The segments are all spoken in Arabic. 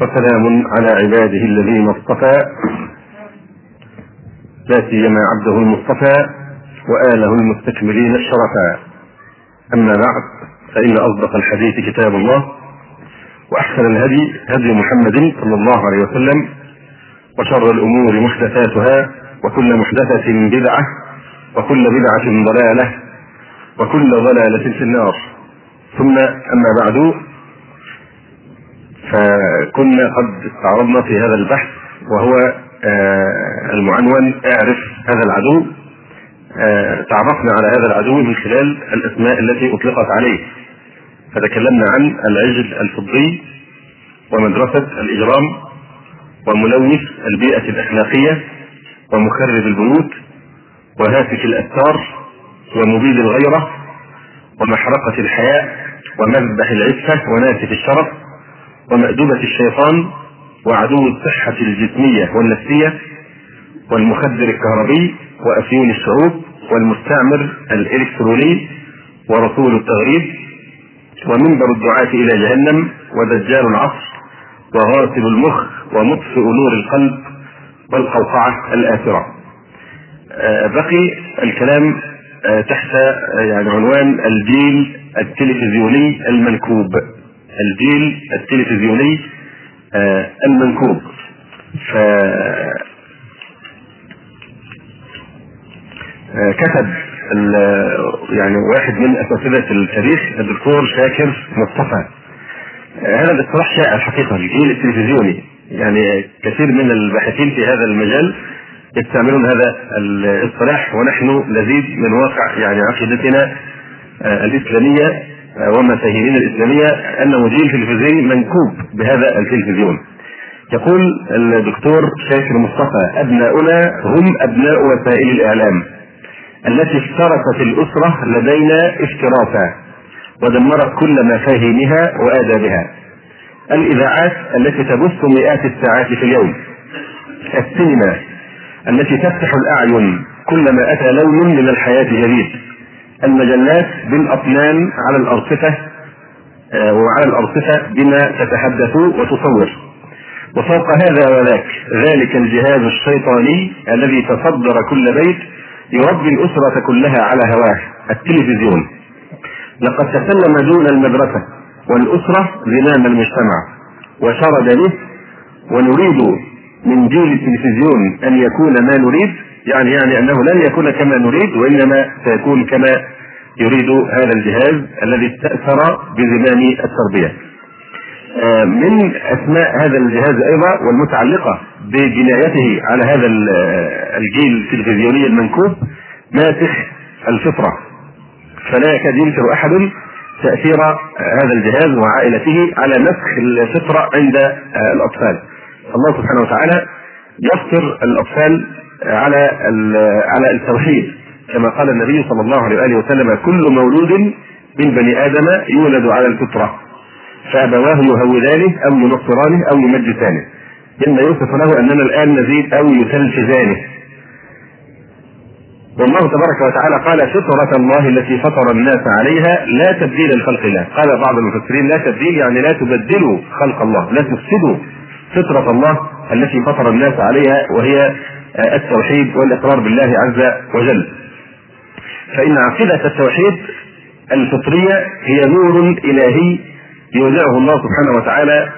وسلام على عباده الذين اصطفى. لا سيما عبده المصطفى وآله المستكملين الشرفاء. أما بعد فإن أصدق الحديث كتاب الله وأحسن الهدي هدي محمد صلى الله عليه وسلم وشر الأمور محدثاتها وكل محدثة بدعة وكل بدعة ضلالة وكل ضلالة في النار. ثم أما بعد فكنا قد استعرضنا في هذا البحث وهو آه، المعنون اعرف هذا العدو آه، تعرفنا على هذا العدو من خلال الأسماء التي أطلقت عليه. فتكلمنا عن العجل الفضي ومدرسة الإجرام وملوث البيئة الأخلاقية ومخرب البيوت وهاتف الأستار ومبيد الغيرة ومحرقة الحياء ومذبح العفة وناسف الشرف ومأدبة الشيطان وعدو الصحة الجسمية والنفسية والمخدر الكهربي وأفيون الشعوب والمستعمر الإلكتروني ورسول التغريب ومنبر الدعاة إلى جهنم ودجال العصر وغاسل المخ ومطفئ نور القلب والقوقعة الآثرة. آه، بقي الكلام آه، تحت آه، يعني عنوان الجيل التلفزيوني المنكوب. الجيل التلفزيوني المنكوب. ف كتب يعني واحد من أساتذة التاريخ الدكتور شاكر مصطفى. هذا الاصطلاح شائع الحقيقة الجيل التلفزيوني. يعني كثير من الباحثين في هذا المجال يستعملون هذا الاصطلاح ونحن نزيد من واقع يعني عقيدتنا آه، الإسلامية. آه، ومفاهيمنا الإسلامية انه جيل تلفزيوني منكوب بهذا التلفزيون. يقول الدكتور شاكر مصطفى أبناؤنا هم أبناء وسائل الإعلام التي افترست الأسرة لدينا افتراسا ودمرت كل مفاهيمها وآدابها. الإذاعات التي تبث مئات الساعات في اليوم. السينما التي تفتح الأعين كلما أتى لون من الحياة جديد المجلات بالاطنان على الأرصفة آه، وعلى الأرصفة بما تتحدث وتصور. وفوق هذا وذاك ذلك الجهاز الشيطاني الذي تصدر كل بيت يربي الأسرة كلها على هواه التلفزيون. لقد تسلم دون المدرسة والأسرة زمام المجتمع وشرد به ونريد من جيل التلفزيون أن يكون ما نريد يعني يعني أنه لن يكون كما نريد وإنما سيكون كما يريد هذا الجهاز الذي استأثر بزمام التربية. آه، من أسماء هذا الجهاز أيضا والمتعلقة بجنايته على هذا الجيل التلفزيوني المنكوب ماسخ الفطرة فلا يكاد ينكر أحد تأثير هذا الجهاز وعائلته على نسخ الفطرة عند الأطفال. الله سبحانه وتعالى يفطر الأطفال على على التوحيد. كما قال النبي صلى الله عليه وآله وسلم كل مولود من بني آدم يولد على الفطرة. فأبواه يهودانه أو ينصرانه أو يمجسانه مما يوصف له أننا الآن نزيد أو يتلفزانه والله تبارك وتعالى قال فطرة الله التي فطر الناس عليها لا تبديل لخلق الله، قال بعض المفسرين لا تبديل يعني لا تبدلوا خلق الله، لا تفسدوا فطرة الله التي فطر الناس عليها وهي التوحيد والإقرار بالله عز وجل. فإن عقيدة التوحيد الفطرية هي نور إلهي يودعه الله سبحانه وتعالى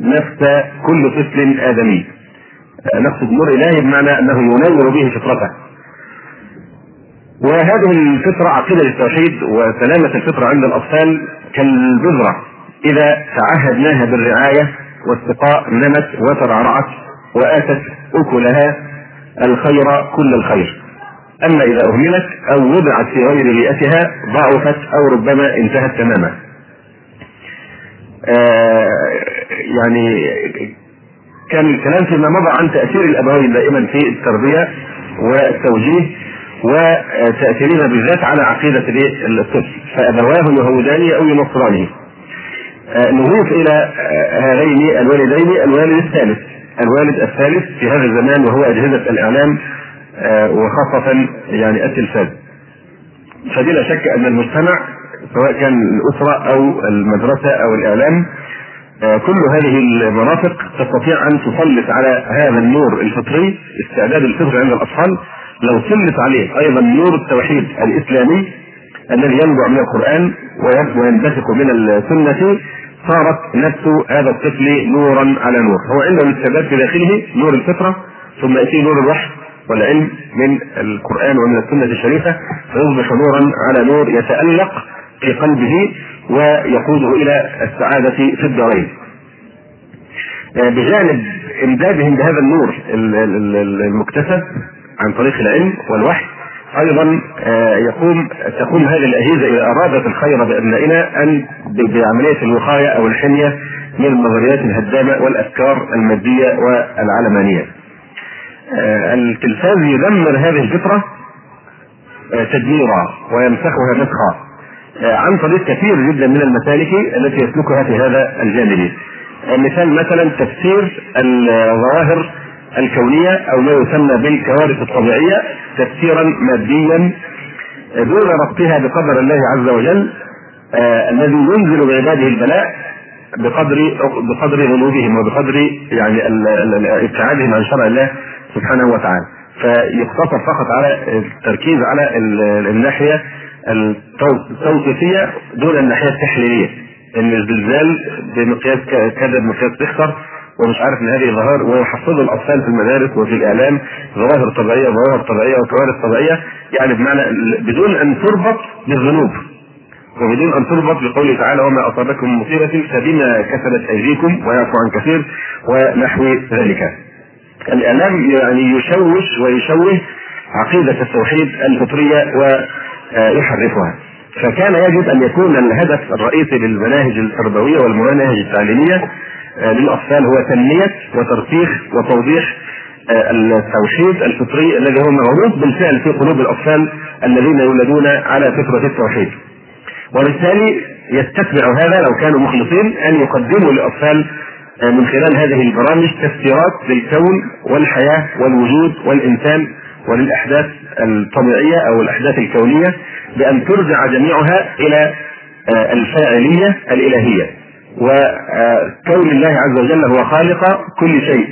نفس كل طفل آدمي. نقصد نور إلهي بمعنى أنه ينور به فطرته. وهذه الفطرة عقيدة التوحيد وسلامة الفطرة عند الأطفال كالبذرة. إذا تعهدناها بالرعاية والسقاء نمت وترعرعت وآتت أكلها الخير كل الخير. أما إذا أهملت أو وضعت في غير بيئتها ضعفت أو ربما انتهت تماما. آه يعني كان الكلام فيما مضى عن تأثير الأبوين دائما في التربية والتوجيه وتأثيرها بالذات على عقيدة الطفل. فأبواه يهودانه أو ينصرانه نضيف إلى هذين الوالدين الوالد الثالث. الوالد الثالث في هذا الزمان وهو أجهزة الإعلام آه، وخاصة يعني التلفاز. فبلا شك أن المجتمع سواء كان الأسرة أو المدرسة أو الإعلام كل هذه المرافق تستطيع أن تسلط على هذا النور الفطري استعداد الفطر عند الأطفال. لو سلط عليه أيضا نور التوحيد الإسلامي الذي ينبع من القرآن وينبثق من السنة صارت نفس هذا الطفل نورا على نور هو عنده الاستعداد في داخله نور الفطرة ثم يأتيه نور الوحي والعلم من القرآن ومن السنة الشريفة فيصبح نورا على نور يتألق في قلبه ويقوده إلى السعادة في الدارين. بجانب إمدادهم بهذا النور المكتسب عن طريق العلم والوحي أيضا آه، يقوم تقوم هذه الأجهزة إذا أرادت الخير بأبنائنا أن بعملية الوقاية أو الحمية من النظريات الهدامة والأفكار المادية والعلمانية. آه، التلفاز يدمر هذه الفطرة تدميرا ويمسخها مسخا عن طريق كثير جدا من المسالك التي يسلكها في هذا الجانب مثال مثلا تفسير الظواهر الكونية أو ما يسمى بالكوارث الطبيعية تفسيرا ماديا دون ربطها بقدر الله عز وجل آه الذي ينزل بعباده البلاء بقدر بقدر ذنوبهم وبقدر يعني ابتعادهم عن شرع الله سبحانه وتعالى. فيقتصر فقط على التركيز على الناحية التوصيفية دون الناحية التحليلية إن الزلزال بمقياس كذا بمقياس ريختر ومش عارف إن هذه ظواهر ويحفظوا الأطفال في المدارس وفي الإعلام ظواهر طبيعية ظواهر طبيعية وكوارث طبيعية يعني بمعنى بدون أن تربط بالذنوب وبدون أن تربط بقوله تعالى وما أصابكم من مصيبة فبما كسبت أيديكم ويعفو عن كثير ونحو ذلك. الإعلام يعني يشوش ويشوه عقيدة التوحيد الفطرية ويحرفها. فكان يجب أن يكون الهدف الرئيسي للمناهج التربوية والمناهج التعليمية آه، للأطفال هو تنمية وترسيخ وتوضيح آه، التوحيد الفطري الذي هو مغروس بالفعل في قلوب الأطفال الذين يولدون على فطرة التوحيد. وبالتالي يستتبع هذا لو كانوا مخلصين أن يقدموا للأطفال آه، من خلال هذه البرامج تفسيرات للكون والحياة والوجود والإنسان وللأحداث الطبيعية أو الأحداث الكونية بأن ترجع جميعها إلى الفاعلية الإلهية وكون الله عز وجل هو خالق كل شيء.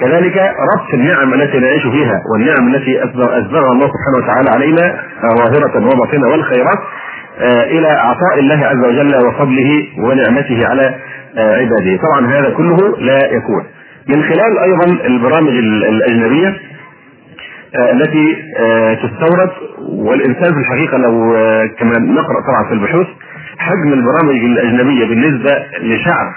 كذلك ربط النعم التي نعيش فيها والنعم التي اسبغها الله سبحانه وتعالى علينا ظاهرة وباطنة والخيرات آه، إلى عطاء الله عز وجل وفضله ونعمته على آه، عباده. طبعا هذا كله لا يكون. من خلال أيضا البرامج الأجنبية آه، التي تستورد والإنسان في الحقيقة لو كما نقرأ طبعا في البحوث حجم البرامج الأجنبية بالنسبة لشعب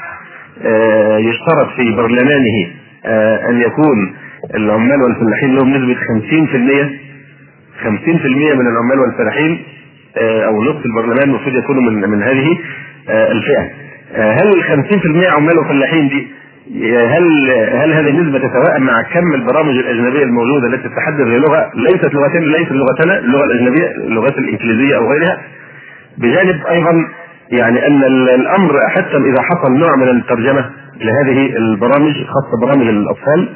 آه، يشترط في برلمانه آه، أن يكون العمال والفلاحين لهم نسبة 50% 50% من العمال والفلاحين آه، أو نصف البرلمان المفروض يكونوا من من هذه الفئة. هل ال 50% عمال وفلاحين دي هل هل هذه النسبة تتوائم مع كم البرامج الأجنبية الموجودة التي تتحدث بلغه ليست لغتين ليست لغتنا اللغة الأجنبية اللغات الإنجليزية أو غيرها بجانب أيضا يعني أن الأمر حتى إذا حصل نوع من الترجمة لهذه البرامج خاصة برامج الأطفال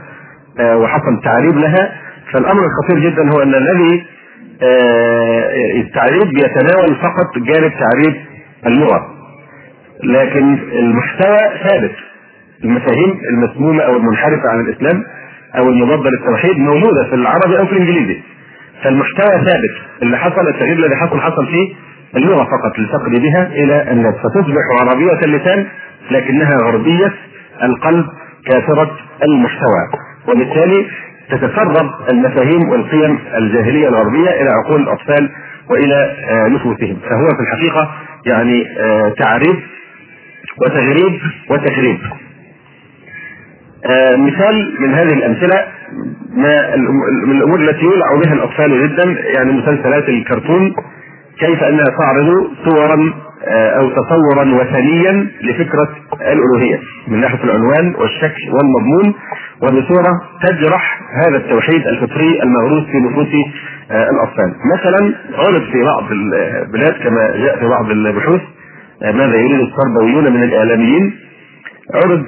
آه، وحصل تعريب لها فالأمر الخطير جدا هو أن الذي آه، التعريب يتناول فقط جانب تعريب اللغة. لكن المحتوى ثابت. المفاهيم المسمومة أو المنحرفة عن الإسلام أو المضادة للتوحيد موجودة في العربي أو في الإنجليزي. فالمحتوى ثابت. اللي حصل التغيير الذي حصل حصل فيه اللغة فقط للفقر بها إلى الناس فتصبح عربية اللسان لكنها غربية القلب كافرة المحتوى. وبالتالي تتسرب المفاهيم والقيم الجاهلية الغربية إلى عقول الأطفال وإلى آه، نفوسهم. فهو في الحقيقة يعني آه، تعريف وتغريب وتخريب آه، مثال من هذه الأمثلة ما من الأمور التي يولع بها الأطفال جدا يعني مسلسلات الكرتون كيف انها تعرض صورا آه، أو تصورا وثنيا لفكرة الألوهية من ناحية العنوان والشكل والمضمون وبصوره تجرح هذا التوحيد الفطري المغروس في نفوس آه، الأطفال. مثلا عرض في بعض البلاد كما جاء في بعض البحوث آه، ماذا يريد التربويون من الإعلاميين عرض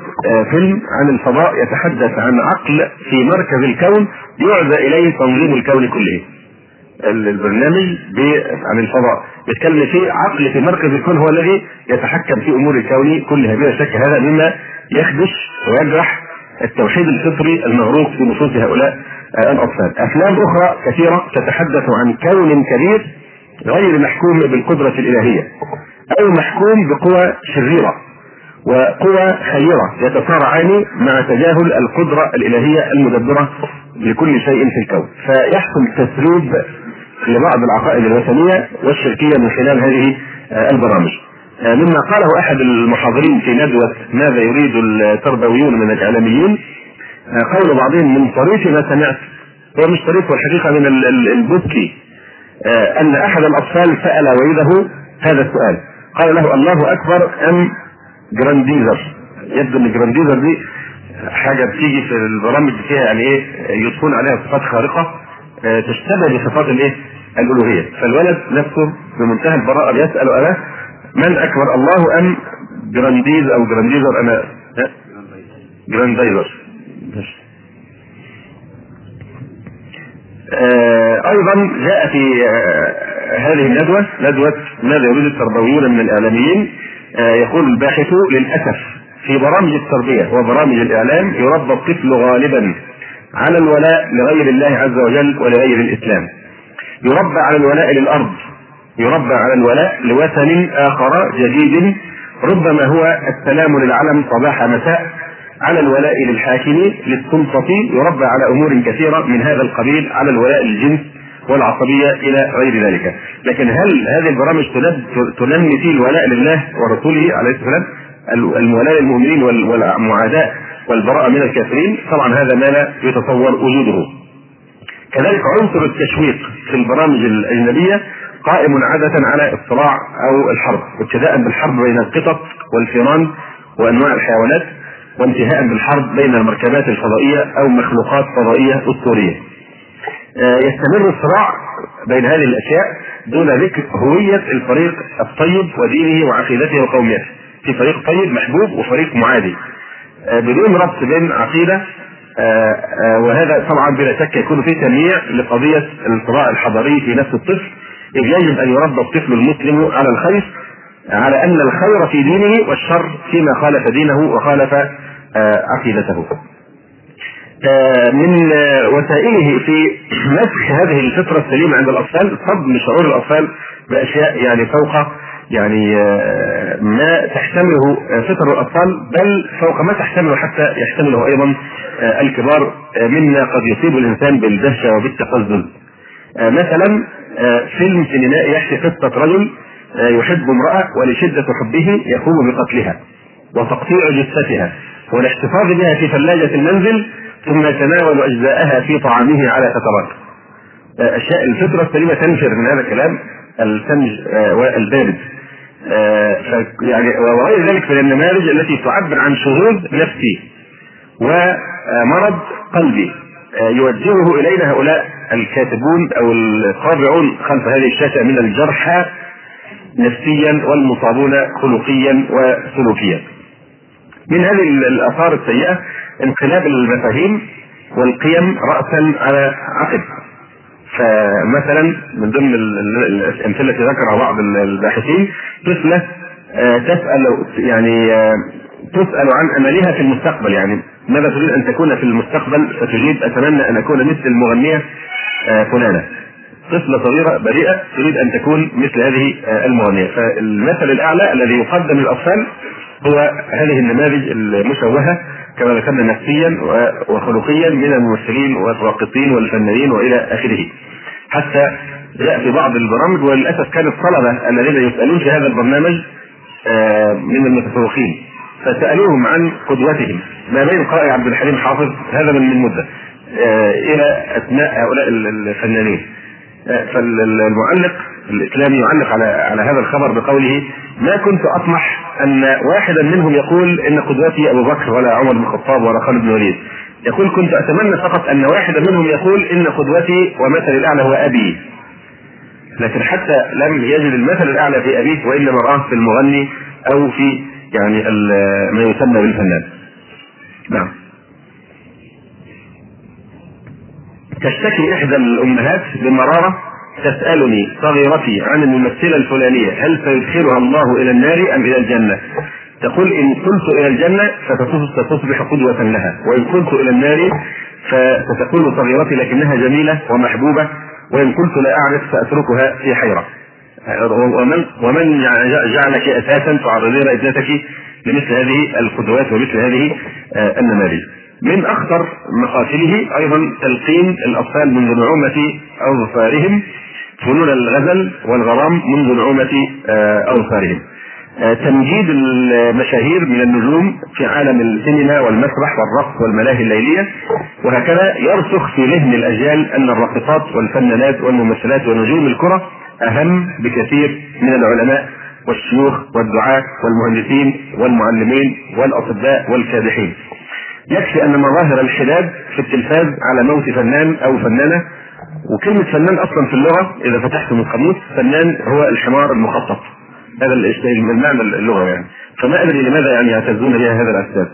فيلم عن الفضاء يتحدث عن عقل في مركز الكون يعزى إليه تنظيم الكون كله. البرنامج عن الفضاء. بيتكلم في عقل في مركز الكون هو الذي يتحكم في أمور الكون كلها. بلا شك هذا مما يخدش ويجرح التوحيد الفطري المغروق في نصوص هؤلاء الأطفال. أفلام أخرى كثيرة تتحدث عن كون كبير غير محكوم بالقدرة الإلهية أو محكوم بقوى شريرة وقوى خيرة. يتصارعان مع تجاهل القدرة الإلهية المدبرة لكل شيء في الكون. فيحصل تسريب لبعض العقائد الوثنية والشركية من خلال هذه البرامج. آه، مما قاله أحد المحاضرين في ندوة ماذا يريد التربويون من الاعلاميين آه، قول بعضهم من طريف ما سمعت هو مش طريف والحقيقة من المبكي آه، أن أحد الأطفال سأل والده هذا السؤال. قال له الله أكبر أم جرانديزر؟ يبدو أن جرانديزر دي حاجة بتيجي في البرامج فيها يعني إيه يضفون عليها صفات خارقة. تشتبه بصفات الإيه؟ الألوهية. فالولد نفسه بمنتهى البراءة بيسأل اباه من أكبر الله أم جرانديز أو جرانديزر أنا جرانديزر. آه أيضا جاء في آه هذه الندوة ندوة ماذا يريد التربويون من الإعلاميين؟ آه يقول الباحث للأسف في برامج التربية وبرامج الإعلام يربى الطفل غالبا على الولاء لغير الله عز وجل ولغير الإسلام. يربى على الولاء للأرض يربى على الولاء لوثن آخر جديد ربما هو السلام للعلم صباح مساء على الولاء للحاكم للسلطة. يربى على أمور كثيرة من هذا القبيل على الولاء للجنس والعصبية إلى غير ذلك. لكن هل هذه البرامج تنمي فيه الولاء لله ورسوله عليه السلام؟ المولاة للمؤمنين والمعاداة والبراءة من الكافرين طبعا هذا ما لا يتصور وجوده. كذلك عنصر التشويق في البرامج الأجنبية قائم عادة على الصراع أو الحرب ابتداء بالحرب بين القطط والفيران وأنواع الحيوانات وانتهاء بالحرب بين المركبات الفضائية أو مخلوقات فضائية أسطورية. آه، يستمر الصراع بين هذه الأشياء دون ذكر هوية الفريق الطيب ودينه وعقيدته وقوميته. في فريق طيب محبوب وفريق معادي. بدون ربط بين عقيدة آه، وهذا طبعا بلا شك يكون فيه تنميع لقضية الصراع الحضاري في نفس الطفل إذ يجب أن يربى الطفل المسلم على الخير على أن الخير في دينه والشر فيما خالف دينه وخالف آه، عقيدته. آه، من وسائله في مسخ هذه الفطرة السليمة عند الأطفال صدم شعور الأطفال بأشياء يعني فوق يعني آه، ما تحتمله فطر الأطفال بل فوق ما تحتمله حتى يحتمله أيضا الكبار مما قد يصيب الإنسان بالدهشة وبالتقزز. مثلا آه، فيلم سينمائي يحكي قصة رجل آه، يحب امرأة ولشدة حبه يقوم بقتلها وتقطيع جثتها والاحتفاظ بها في ثلاجة المنزل ثم يتناول أجزاءها في طعامه على فترات آه، أشياء الفطرة السليمة تنفر من هذا الكلام الثلج والبارد يعني وغير ذلك من النماذج التي تعبر عن شذوذ نفسي ومرض قلبي يوجهه إلينا هؤلاء الكاتبون أو الطابعون خلف هذه الشاشة من الجرحى نفسيا والمصابون خلقيا وسلوكيا. من هذه الآثار السيئة انقلاب المفاهيم والقيم راسا على عقب. فمثلا من ضمن الأمثلة التي ذكرها بعض الباحثين طفلة آه، تسأل يعني آه، تسأل عن أملها في المستقبل. يعني ماذا تريد أن تكون في المستقبل؟ فتجيب أتمنى أن أكون مثل المغنية آه، فلانة. طفلة صغيرة بريئة تريد أن تكون مثل هذه آه، المغنيه فالمثل الأعلى الذي يقدم للاطفال هو هذه النماذج المشوهة كما ذكرنا نفسيا وخلقيا من الممثلين والراقصين والفنانين وإلى آخره. حتى جاء في بعض البرامج وللأسف كان الطلبة الذين يسألون في هذا البرنامج آه، من المتفوقين. فسألوهم عن قدوتهم. ما بين قائد عبد الحليم حافظ هذا من مده آه، إلى أثناء هؤلاء الفنانين. آه، فالمعلق الإسلامي يعلق على على هذا الخبر بقوله ما كنت أطمح أن واحدا منهم يقول إن قدوتي أبو بكر ولا عمر بن الخطاب ولا خالد بن الوليد. يقول كنت أتمنى فقط أن واحدا منهم يقول إن قدوتي ومثلي الأعلى هو أبي. لكن حتى لم يجد المثل الأعلى في أبيه وإنما رآه في المغني أو في يعني ما يسمى بالفنان. نعم. تشتكي إحدى الأمهات بمرارة تسألني صغيرتي عن الممثلة الفلانية هل سيدخلها الله إلى النار أم إلى الجنة؟ تقول إن كنت إلى الجنة فستصبح قدوة لها وإن كنت إلى النار فستكون صغيرتي لكنها جميلة ومحبوبة وإن كنت لا أعرف سأتركها في حيرة ومن ومن جعلك أساسا تعرضين ابنتك لمثل هذه القدوات ومثل هذه آه، النماذج. من أخطر مقاتله أيضا تلقين الأطفال منذ نعومة أظفارهم فنون الغزل والغرام منذ نعومة آه، أظفارهم. آه، تمجيد المشاهير من النجوم في عالم السينما والمسرح والرقص والملاهي الليلية وهكذا يرسخ في ذهن الأجيال أن الراقصات والفنانات والممثلات ونجوم الكرة أهم بكثير من العلماء والشيوخ والدعاة والمهندسين والمعلمين والأطباء والكادحين. يكفي أن مظاهر الحداد في التلفاز على موت فنان أو فنانة وكلمة فنان أصلا في اللغة إذا فتحت من القاموس فنان هو الحمار المخطط. هذا المعنى اللغة يعني. فما أدري لماذا يعني يعتزون بها هذا الأسباب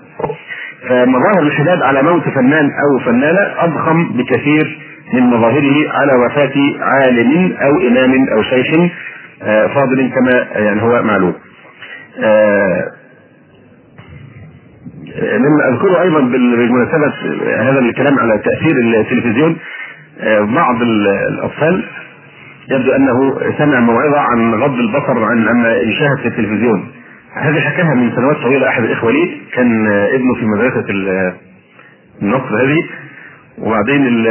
فمظاهر الحداد على موت فنان أو فنانة أضخم بكثير من مظاهره على وفاة عالم أو إمام أو شيخ آه، فاضل كما يعني هو معلوم. مما أذكره أيضا بمناسبه هذا الكلام على تأثير التلفزيون. آه، بعض الأطفال يبدو أنه سمع موعظة عن غض البصر عن عما يشاهد في التلفزيون. هذه حكاها من سنوات طويلة أحد الإخوة لي كان ابنه في مدرسة النصر هذه. وبعدين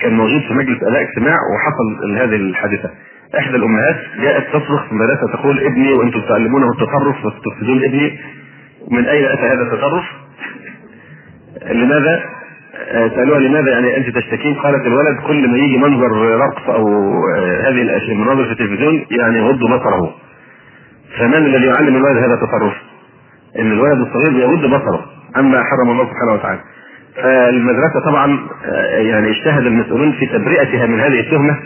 كان موجود في مجلس أداء اجتماع وحصل هذه الحادثة. إحدى الأمهات جاءت تصرخ في المدرسة تقول ابني وأنتم تعلمونه التصرف وتفسدون ابني. من أين أتى هذا التصرف؟ لماذا؟ سألوها لماذا يعني أنت تشتكين؟ قالت الولد كل ما يجي منظر رقص أو هذه الأشياء المناظر في التلفزيون يعني يغض بصره. فمن الذي يعلم الولد هذا التصرف؟ إن الولد الصغير يغض بصره عما حرم الله سبحانه وتعالى. فالمدرسة طبعا آه، يعني اجتهد المسؤولون في تبرئتها من هذه التهمة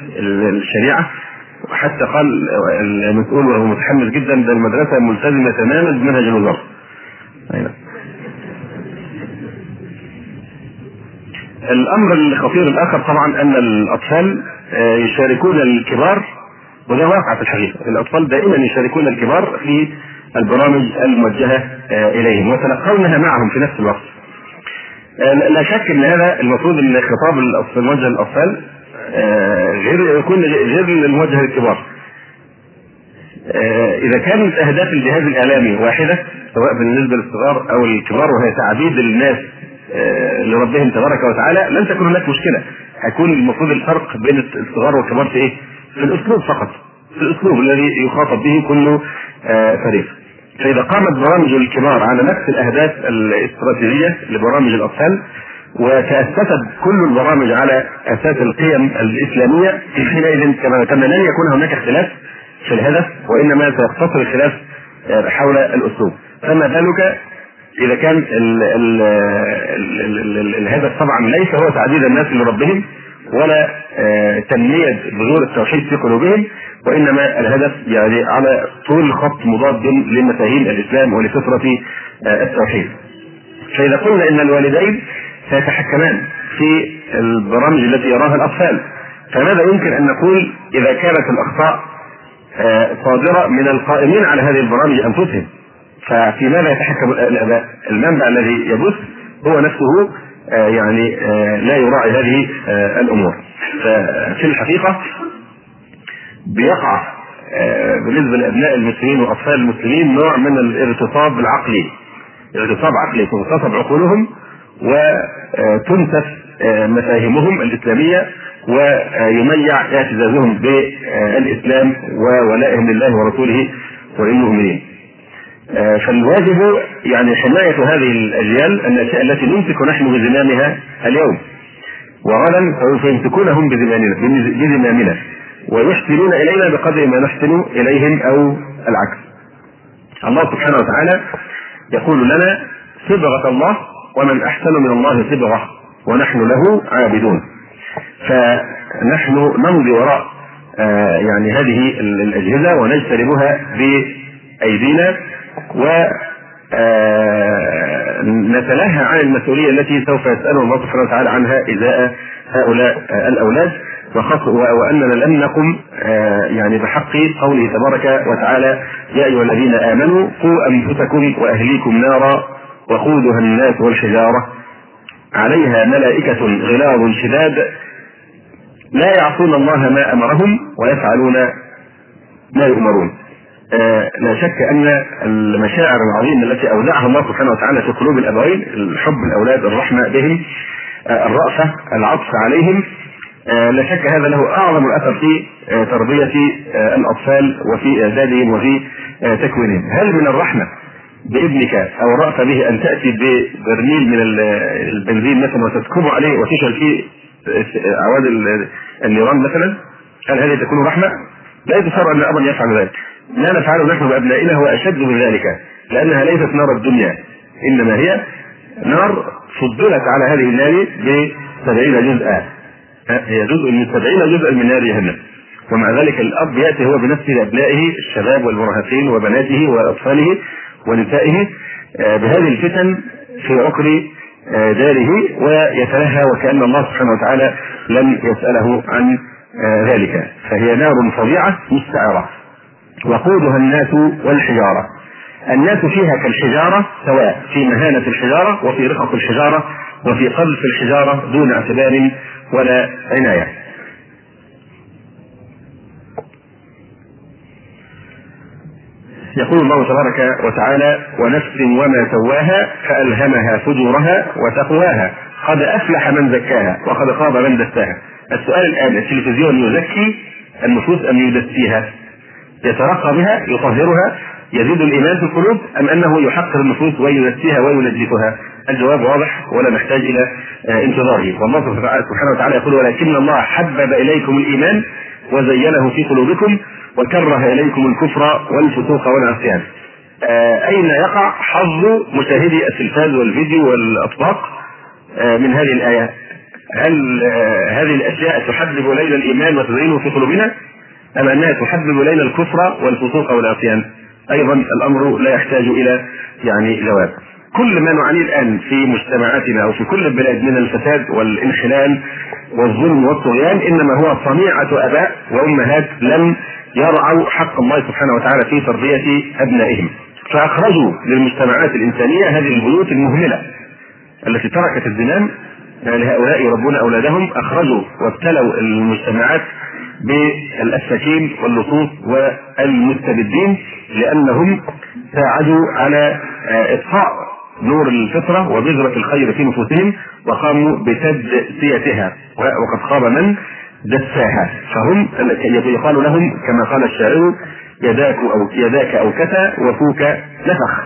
الشريعه وحتى قال المسؤول وهو متحمس جدا ده المدرسة ملتزمة تماما بمنهج الوزارة. أيوة. الأمر الخطير الآخر طبعا أن الأطفال آه، يشاركون الكبار وده واقع في الحقيقة، الأطفال دائما يشاركون الكبار في البرامج الموجهة آه، إليهم ويتلقونها معهم في نفس الوقت. آه، لا شك إن هذا المفروض إن خطاب الموجه للاطفال غير يكون غير الموجه للكبار. إذا كانت أهداف الجهاز الإعلامي واحدة سواء بالنسبة للصغار أو الكبار وهي تعبيد الناس لربهم تبارك وتعالى لن تكون هناك مشكلة. هيكون المفروض الفرق بين الصغار والكبار في إيه؟ في الأسلوب فقط. في الأسلوب الذي يخاطب به كل فريق. فإذا قامت برامج الكبار على نفس الأهداف الاستراتيجية لبرامج الأطفال وتأسست كل البرامج على أساس القيم الإسلامية حينئذ كما كان لن يكون هناك اختلاف في الهدف وإنما سيقتصر الخلاف حول الأسلوب فما بالك إذا كان ال ال ال ال ال الهدف طبعا ليس هو تعديد الناس لربهم ولا آه، تنمية بذور التوحيد في قلوبهم وإنما الهدف يعني على طول خط مضاد لمفاهيم الإسلام ولفطرة آه، التوحيد. فإذا قلنا إن الوالدين سيتحكمان في البرامج التي يراها الأطفال فماذا يمكن أن نقول إذا كانت الأخطاء آه، صادرة من القائمين على هذه البرامج أنفسهم ففي ماذا يتحكم الاباء؟ المنبع الذي يبث هو نفسه آه، يعني لا يراعي هذه الأمور ففي الحقيقة بيقع آه، بالنسبة لأبناء المسلمين وأطفال المسلمين نوع من الارتصاب العقلي ارتصاب عقلي تغتصب عقولهم وتنسف آه، مفاهيمهم الإسلامية ويميع اعتزازهم بالإسلام وولائهم لله ورسوله وللمؤمنين. آه، فالواجب يعني حماية هذه الناشئه التي نمسك نحن بزمامها اليوم. وغدا سوف يمسكونهم بزمامنا بزمامنا ويحسنون إلينا بقدر ما نحسن إليهم أو العكس. الله سبحانه وتعالى يقول لنا صبغة الله ومن أحسن من الله صبغة ونحن له عابدون. فنحن نمضي وراء آه يعني هذه الأجهزة ونجتنبها بايدينا و آه نتلهى عن المسؤولية التي سوف يساله الله سبحانه وتعالى عنها إزاء هؤلاء الأولاد. وأننا لم نقم آه، يعني بحق قوله تبارك وتعالى يا أيها الذين آمنوا قوا أنفسكم وأهليكم نارا وقودها الناس والحجارة. عليها ملائكة غلاظ شداد. لا يعصون الله ما أمرهم ويفعلون ما يؤمرون. آه لا شك أن المشاعر العظيمة التي اودعها الله سبحانه وتعالى في قلوب الابوين الحب الأولاد الرحمة بهم آه الرأفة العطف عليهم آه لا شك هذا له أعظم الأثر في آه تربية آه الأطفال وفي إعدادهم وفي آه تكوينهم. هل من الرحمة بابنك أو الرأفه به أن تأتي ببرميل من البنزين مثلا وتسكبه عليه وتشعل فيه عواد النيران مثلا؟ هل هذه تكون رحمة؟ لا يتصور ان ابا يفعل ذلك. لا نفعله نحن بابنائنا هو أشد من ذلك لأنها ليست نار الدنيا إنما هي نار فضلت على هذه النار ب 70 جزءا هي جزء من 70 جزءا من نار جهنم. ومع ذلك الأب يأتي هو بنفسه لأبنائه الشباب والمراهقين وبناته وأطفاله ونسائه آه، بهذه الفتن في عقر آه، داره ويتلهى وكأن الله سبحانه وتعالى لم يسأله عن آه، ذلك. فهي نار فظيعة مستعره وقودها الناس والحجارة. الناس فيها كالحجارة سواء في مهانة الحجارة وفي رقق الحجارة وفي قذف الحجارة دون اعتبار ولا عناية. يقول الله تبارك وتعالى ونفس وما سواها فألهمها فجورها وتقواها. قد أفلح من زكاها وقد خاب من دساها. السؤال الآن التلفزيون يزكي النفوس أم يدسيها؟ يترقى بها يطهرها يزيد الإيمان في القلوب أم أنه يحقر النفوس ويدسيها وينجسها الجواب واضح ولا نحتاج إلى آه، انتظاره والله سبحانه وتعالى يقول ولكن الله حبب إليكم الإيمان وزينه في قلوبكم وكره إليكم الكفر والفسوق والعصيان. آه أين يقع حظ مشاهدي التلفاز والفيديو والأطباق آه من هذه الايه؟ هل هذه الأشياء تحبب الينا الإيمان وتزينه في قلوبنا؟ أم أنها تحبب الينا الكفر والفسوق والعصيان؟ أيضا الأمر لا يحتاج إلى يعني جواب. كل ما نعانيه الآن في مجتمعاتنا أو في كل البلاد من الفساد والانحلال والظلم والطغيان إنما هو صنيعة آباء وأمهات لم يرعوا حق الله سبحانه وتعالى في تربية أبنائهم فأخرجوا للمجتمعات الإنسانية هذه البيوت المهملة التي تركت الزمان لهؤلاء يربون أولادهم أخرجوا وابتلوا المجتمعات بالسكين واللصوص والمستبدين لأنهم ساعدوا على إطفاء نور الفطرة وبذرة الخير في نفوسهم وقاموا بتجزيتها وقد خاب من؟ دساها. فهم يقال لهم كما قال الشاعر يداك أو يداك أو كتا وفوك نفخ.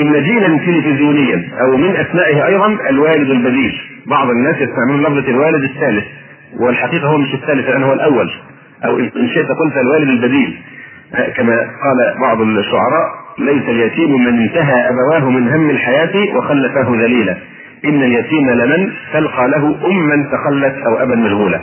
إن جيلا تلفزيونيا أو من أسمائه أيضا الوالد البديل. بعض الناس يستعملون لفظة الوالد الثالث. والحقيقة هو مش الثالث لأنه هو الأول. أو ان شئت قلت الوالد البديل. كما قال بعض الشعراء ليس اليتيم من انتهى أبواه من هم الحياة وخلفاه ذليلا. إن اليتيم لمن تلقى له أما تخلت أو أبا مشغولا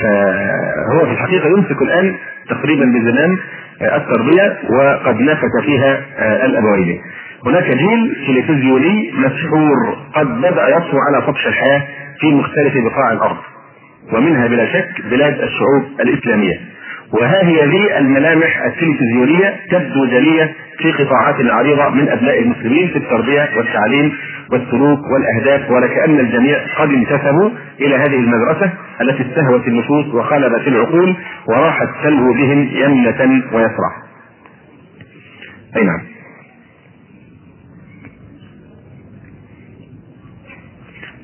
فهو في الحقيقة يمسك الآن تقريبا بزمام التربية وقد نفت فيها الأبوين. هناك جيل تلفزيوني مسحور قد بدأ يطفو على سطح الحياة في مختلف بقاع الأرض. ومنها بلا شك بلاد الشعوب الإسلامية وها هي ذي الملامح التلفزيونية تبدو جلية في قطاعات عريضة من أبناء المسلمين في التربية والتعليم والسلوك والأهداف ولكأن الجميع قد انتسبوا إلى هذه المدرسة التي استهوت النفوس وخلبت العقول وراحت تلهو بهم يمنة ويسرع. أي نعم.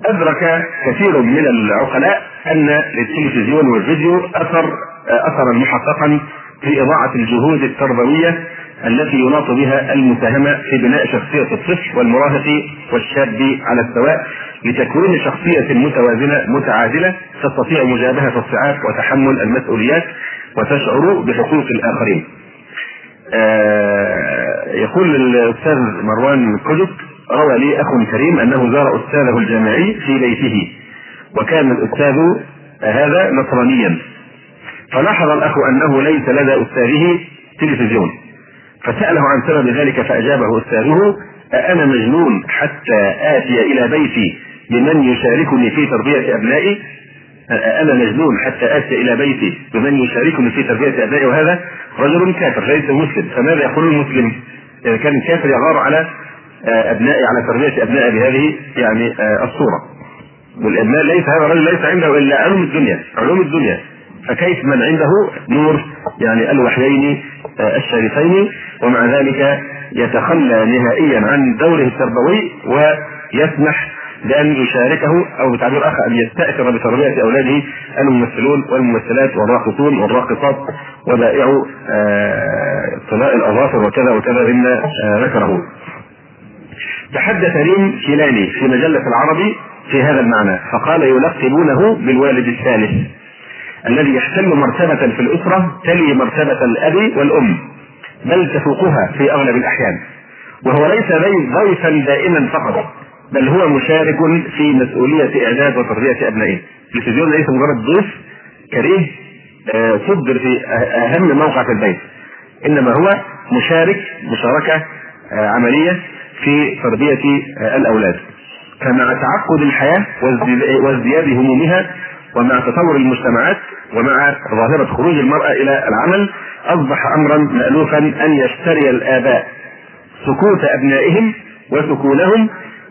أدرك كثير من العقلاء أن للتلفزيون والفيديو أثر أثرا محققا في إضاعة الجهود التربوية التي يناط بها المساهمة في بناء شخصية الطفل والمراهق والشاب على السواء لتكوين شخصية متوازنة متعادلة تستطيع مجابهة الصعاب وتحمل المسؤوليات وتشعر بحقوق الآخرين. آه يقول الأستاذ مروان كدك روى لي أخ كريم أنه زار أستاذه الجامعي في بيته وكان الأستاذ هذا نصرانيا. فلاحظ الأخ أنه ليس لدى أستاذه تلفزيون. فسأله عن سبب ذلك فأجابه أستاذه أأنا مجنون حتى آتي إلى بيتي بمن يشاركني في تربية أبنائي؟ أنا مجنون حتى آتي إلى بيتي بمن يشاركني في تربية أبنائي وهذا رجل كافر ليس مسلم. فماذا يقول المسلم؟ إذا كان الكافر يغار على أبنائي على تربية أبنائي بهذه يعني آه، الصورة والابناء ليس هذا الرجل ليس عنده إلا علوم الدنيا علوم الدنيا فكيف من عنده نور يعني الوحيين آه، الشريفين ومع ذلك يتخلى نهائيا عن دوره التربوي ويسمح بأن يشاركه أو بتعبير آخر أن يستأثر بتربية أولاده الممثلون والممثلات والراقصون والراقصات وبائع آه، طلاء الأظافر وكذا وكذا مما آه، ذكره. تحدث ريم كيلاني في مجلة العربي في هذا المعنى فقال يلقبونه بالوالد الثالث الذي يحتل مرتبة في الأسرة تلي مرتبة الأب والأم بل تفوقها في أغلب الأحيان وهو ليس ضيفا دائما فقط بل هو مشارك في مسؤولية إعداد وتربية أبنائه. التلفزيون ليس مجرد ضيف كريه آه، صدر في أهم موقع في البيت إنما هو مشارك مشاركة آه، عملية في تربية آه، الأولاد. فمع تعقد الحياة وازدياد همومها ومع تطور المجتمعات ومع ظاهرة خروج المرأة إلى العمل أصبح أمرا مألوفا أن يشتري الآباء سكوت أبنائهم وسكونهم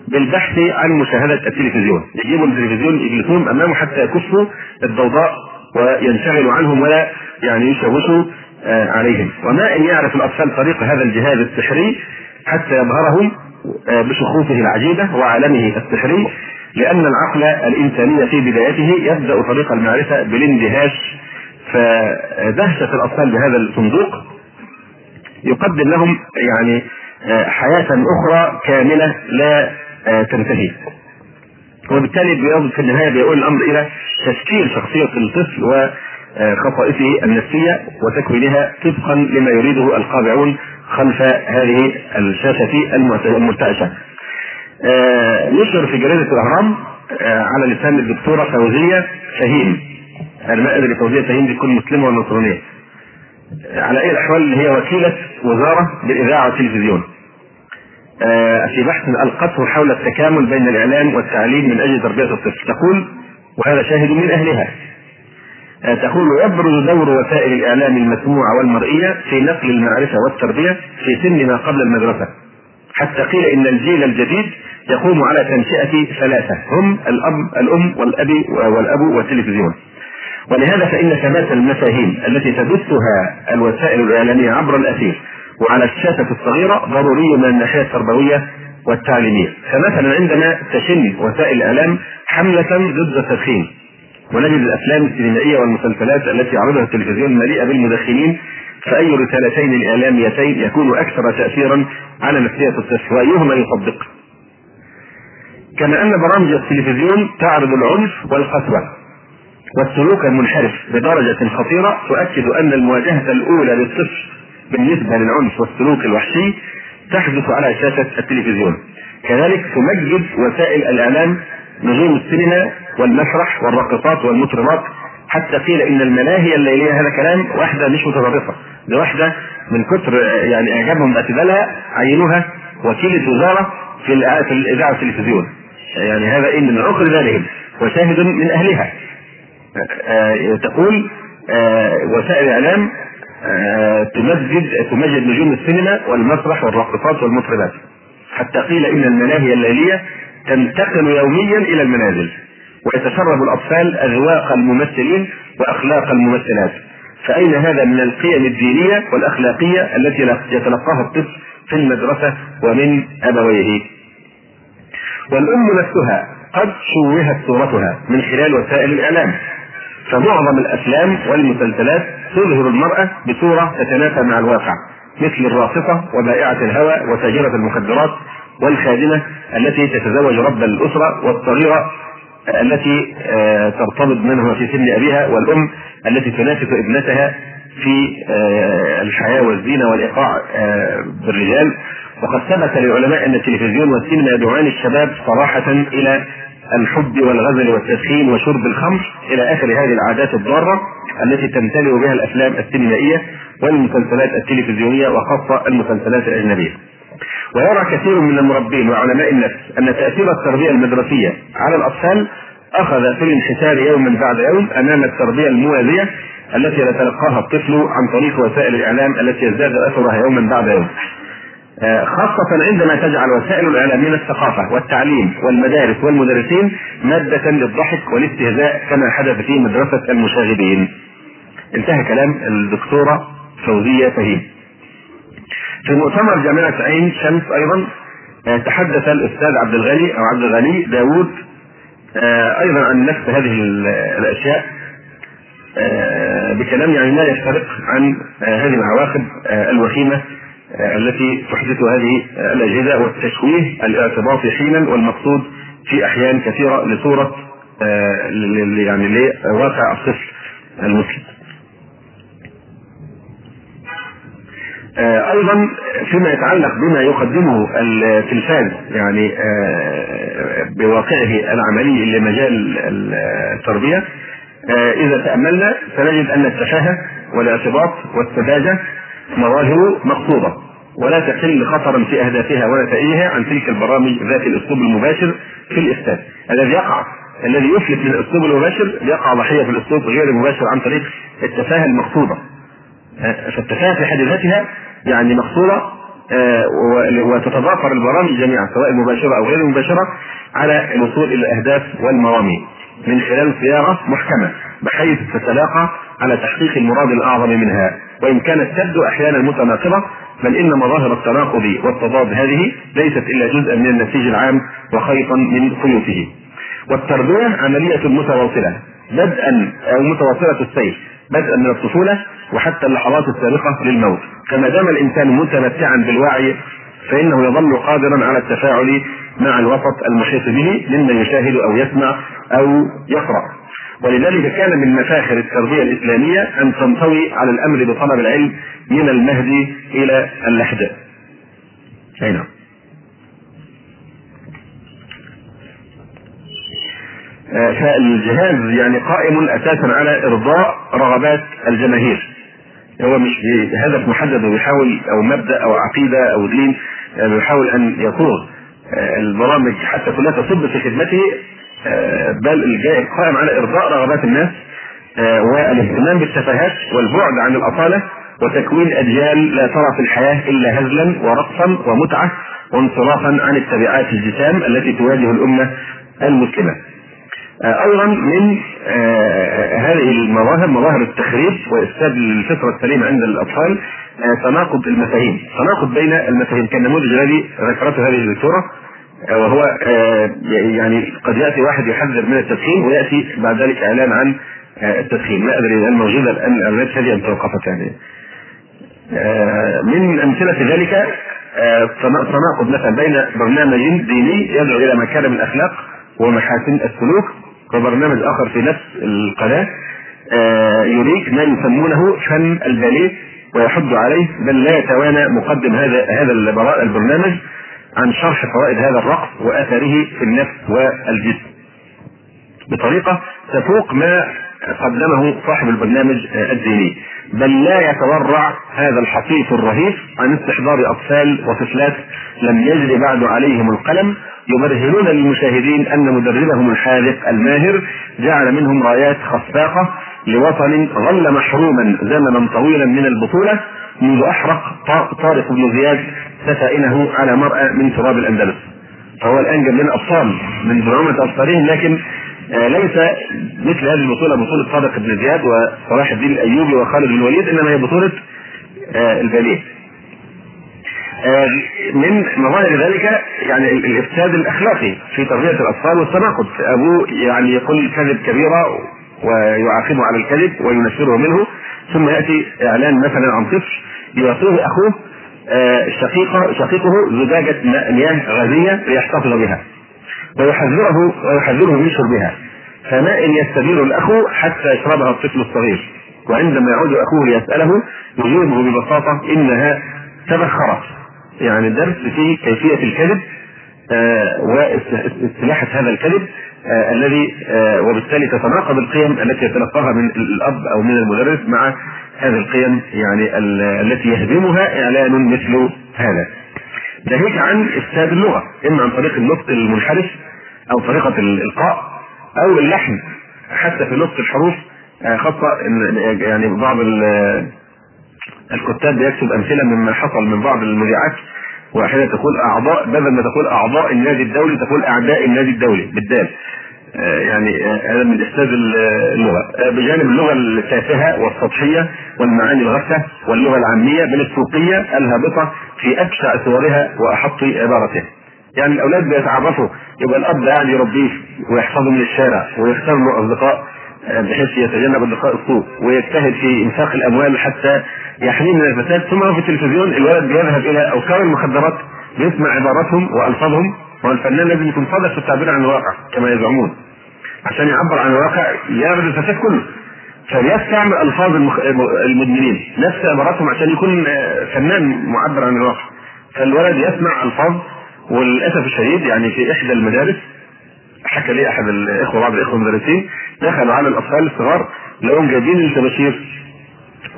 بالبحث عن مشاهدة التلفزيون. يجيبوا التلفزيون يجلسون أمامه حتى يكفوا الضوضاء وينشغلوا عنهم ولا يعني يشوشوا آه، عليهم. وما إن يعرف الأطفال طريق هذا الجهاز السحري حتى يظهرهم آه، بشخوصه العجيبة وعالمه السحري لأن العقل الإنساني في بدايته يبدأ طريق المعرفة بالاندهاش. فدهشة الأطفال بهذا الصندوق يقدم لهم يعني آه، حياة أخرى كاملة لا آه، تنتهي. وبالتالي في النهاية بيقول الأمر إلى تشكيل شخصية الطفل وخصائصه النفسية وتكوينها طبقا لما يريده القابعون خلف هذه الشاشة المرتعشة. آه، نشر في جريدة الأهرام آه، على لسان الدكتورة فوزية شاهين أنا ما أدري فوزية شاهين دي تكون مسلمة ولا نصرانية. آه، على أي الأحوال هي وكيلة وزارة بالإذاعة والتلفزيون. في بحث ألقته حول التكامل بين الإعلام والتعليم من أجل تربية الطفل. تقول وهذا شاهد من أهلها. تقول يبرز دور وسائل الإعلام المسموعة والمرئية في نقل المعرفة والتربية في سن ما قبل المدرسة. حتى قيل إن الجيل الجديد يقوم على تنشئة ثلاثة هم الأب الأم والأب والأب والتلفزيون. ولهذا فإن ثبات المفاهيم التي تبثها الوسائل الإعلامية عبر الأثير وعلى الشاشة الصغيرة ضروري من الناحية التربوية والتعليمية. فمثلا عندما تشن وسائل الإعلام حملة ضد التدخين. ونجد الأفلام السينمائية والمسلسلات التي يعرضها التلفزيون مليئة بالمدخنين فأي رسالتين إعلاميتين يكون أكثر تاثيرا على نفسية الطفل وأيهما يصدق. كما أن برامج التلفزيون تعرض العنف والقسوة والسلوك المنحرف بدرجة خطيرة تؤكد أن المواجهة الأولى للطفل بالنسبة للعنف والسلوك الوحشي تحدث على شاشة التلفزيون. كذلك تمجد وسائل الإعلام نجوم السينما والمسرح والراقصات والمطربات. حتى قيل إن الملاهي الليليه هذا كلام واحدة مش متطرفه ده واحدة من كثر يعني إعجابهم باعتدالها عينوها وكيله وزاره في الإذاعة والتلفزيون. يعني هذا إيه من عقر ذلهم وشاهد من أهلها. آه، تقول آه، وسائل الإعلام آه، تمجد تمجد نجوم السينما والمسرح والراقصات والمطربات. حتى قيل إن الملاهي الليلية تنتقل يوميا إلى المنازل ويتشرب الأطفال أذواق الممثلين وأخلاق الممثلات. فأين هذا من القيم الدينية والأخلاقية التي يتلقاها الطفل في المدرسة ومن أبويه؟ والأم نفسها قد شوهت صورتها من خلال وسائل الإعلام. فمعظم الأفلام والمسلسلات تظهر المرأة بصورة تتنافى مع الواقع مثل الراقصه وبائعة الهوى وتاجرة المخدرات والخادمة التي تتزوج رب الأسرة والصغيرة التي آه، ترتبط منها في سن أبيها والأم التي تنافس ابنتها في آه، الحياة والزينة والإيقاع آه، بالرجال وقد ثبت للعلماء أن التلفزيون والسينما يدعوان الشباب صراحة إلى الحب والغزل والتدخين وشرب الخمر إلى آخر هذه العادات الضارة التي تمتلئ بها الأفلام السينمائية والمسلسلات التلفزيونية وخاصة المسلسلات الأجنبية. ويرى كثير من المربين وعلماء النفس أن تأثير التربية المدرسية على الأطفال أخذ في الانحسار يوما بعد يوم أمام التربية الموازية التي يتلقاها الطفل عن طريق وسائل الإعلام التي يزداد أثرها يوما بعد يوم. آه، خاصة عندما تجعل وسائل الإعلام من الثقافة والتعليم والمدارس والمدرسين مادة للضحك والاستهزاء كما حدث في مدرسة المشاغبين. انتهى كلام الدكتورة فوزية فهيم. في مؤتمر جامعة عين شمس أيضا آه، تحدث الأستاذ عبد الغني أو عبد الغني داوود آه، أيضا عن نفس هذه الأشياء بكلام يعني لا يفترق عن هذه العواقب الوخيمة التي تحدث هذه الأجهزة والتشويه الاعتباطي حينا والمقصود في أحيان كثيرة لصورة آه، يعني لواقع الطفل المسلم. أيضا فيما يتعلق بما يقدمه التلفاز يعني آه، بواقعه العملي لمجال التربية. إذا تأملنا سنجد أن التفاهة والاعتباط والسذاجه مظاهر مقصودة ولا تقل خطرا في أهدافها ونتائجها عن تلك البرامج ذات الأسلوب المباشر في الافساد الذي يقع الذي يفلت من الأسلوب المباشر يقع ضحية في الأسلوب غير المباشر عن طريق التفاهة المقصوده فالتفاهة في حد ذاتها يعني مقصوده آه، وتتضافر البرامج جميعا سواء مباشرة أو غير مباشرة على الوصول إلى الأهداف والمرامي من خلال صياغه محكمة بحيث تتلاقى على تحقيق المراد الأعظم منها وإن كانت تبدو أحيانا متناقضة بل إن مظاهر التناقض والتضاد هذه ليست إلا جزءا من النسيج العام وخيطا من خيوطه. والتربية عملية متواصلة بدءا أو متواصلة السير بدءا من الطفولة وحتى اللحظات السابقة للموت كما دام الإنسان متمتعا بالوعي فإنه يظل قادرا على التفاعل مع الوسط المحيط به مما يشاهد أو يسمع أو يقرأ ولذلك كان من مفاخر التربية الإسلامية أن تنطوي على الأمر بطلب العلم من المهدي إلى اللحد. أي نعم. آه، فالجهاز يعني قائم أساسا على إرضاء رغبات الجماهير. هو مش بهدف محدد وبيحاول أو مبدأ أو عقيدة أو دين يعني بيحاول أن يصوغ آه، البرامج حتى كلها تصب في خدمته آه، بل الجاي قائم على إرضاء رغبات الناس آه، والاهتمام بالتفاهات والبعد عن الأصالة وتكوين أجيال لا ترى في الحياة إلا هزلا ورقصا ومتعة وانصرافا عن التبعات الجسام التي تواجه الأمة المسلمة. آه، أيضا من هذه المظاهر مظاهر التخريب وإفساد الفطرة السليمة عند الأطفال تناقض المفاهيم، تناقض بين المفاهيم كالنموذج الذي ذكرته هذه الدكتورة وهو آه، يعني قد يأتي واحد يحذر من التدخين ويأتي بعد ذلك إعلان عن آه، التدخين. لا أدري هل موجوده الآن الاعلانات هذه ام توقفت يعني. آه، من أمثلة ذلك تناقض مثلا بين برنامج ديني يدعو إلى مكارم الأخلاق ومحاسن السلوك وبرنامج آخر في نفس القناة يريد ما يسمونه فن الباليه ويحض عليه بل لا يتوانى مقدم هذا هذا البرنامج عن شرح فوائد هذا الرقص واثره في النفس والجسم. بطريقة تفوق ما قدمه صاحب البرنامج الديني. بل لا يتورع هذا الحقيق الرهيب عن استحضار أطفال وطفلات لم يجري بعد عليهم القلم يبرهنون للمشاهدين أن مدربهم الحاذق الماهر جعل منهم رايات خفاقة لوطن ظل محروما زمنا طويلا من البطولة منذ أحرق طارق بن زياد سفائنه على مرأى من تراب الأندلس. فهو الآن جاب لنا أبطال من برعومة أبطالهم لكن آه ليس مثل هذه البطولة بطولة طارق بن زياد وصلاح الدين الأيوبي وخالد بن الوليد إنما هي بطولة آه الباليه. من مظاهر ذلك يعني الافساد الأخلاقي في تربيه الأطفال والتناقض. أبوه يعني يقول كذب كبيرة ويعاقبه على الكذب وينفره منه. ثم يأتي إعلان مثلا عن طفل يعطيه أخوه آه، شقيقه شقيقه زجاجة مياه غازية ليحتفظ بها ويحذره ويحذره من شربها. فماء يستدير الاخ حتى يشربها الطفل الصغير. وعندما يعود أخوه ليسأله يجيبه ببساطة إنها تبخرت. يعني درس في كيفية الكذب آه، واستلاحة هذا الكذب آه الذي آه وبالتالي تتناقض القيم التي يتلقاها من الأب أو من المدرس مع هذه القيم يعني التي يهدمها إعلان مثل هذا. ناهيك عن إفساد اللغة إما عن طريق النطق المنحرف أو طريقة الإلقاء أو اللحن حتى في نطق الحروف آه، خاصة يعني بعض الكتاب بيكتب أمثلة مما حصل من بعض المذيعات واحيانا تقول أعضاء بدل ما تقول أعضاء النادي الدولي تقول أعداء النادي الدولي بالدال. آه، يعني آه، هذا من أستاذ اللغة. آه، بجانب اللغة التافهة والسطحية والمعاني الغثة واللغة العامية بل السوقيه الهابطة في ابشع صورها وأحط عبارتها. يعني الأولاد بيتعرفوا يبقى الأب قاعد يربيه ويحفظه من الشارع ويختار له أصدقاء. بحيث يتجنب اصدقاء السوء ويجتهد في انفاق الاموال حتى يحميه من الفساد. ثم في التلفزيون الولد بيذهب إلى اوكار المخدرات بيسمع عباراتهم وألفاظهم والفنان لازم يكون صادق في التعبير عن الواقع كما يزعمون. عشان يعبر عن الواقع يعرض الفساد كله. فبيستعمل ألفاظ المدمنين نفس عباراتهم عشان يكون فنان معبر عن الواقع. فالولد يسمع ألفاظ وللأسف الشديد يعني في إحدى المدارس حكى لي أحد الإخوة بعض الإخوة المدرسين دخلوا على الاطفال الصغار لقوهم جايبين الطباشير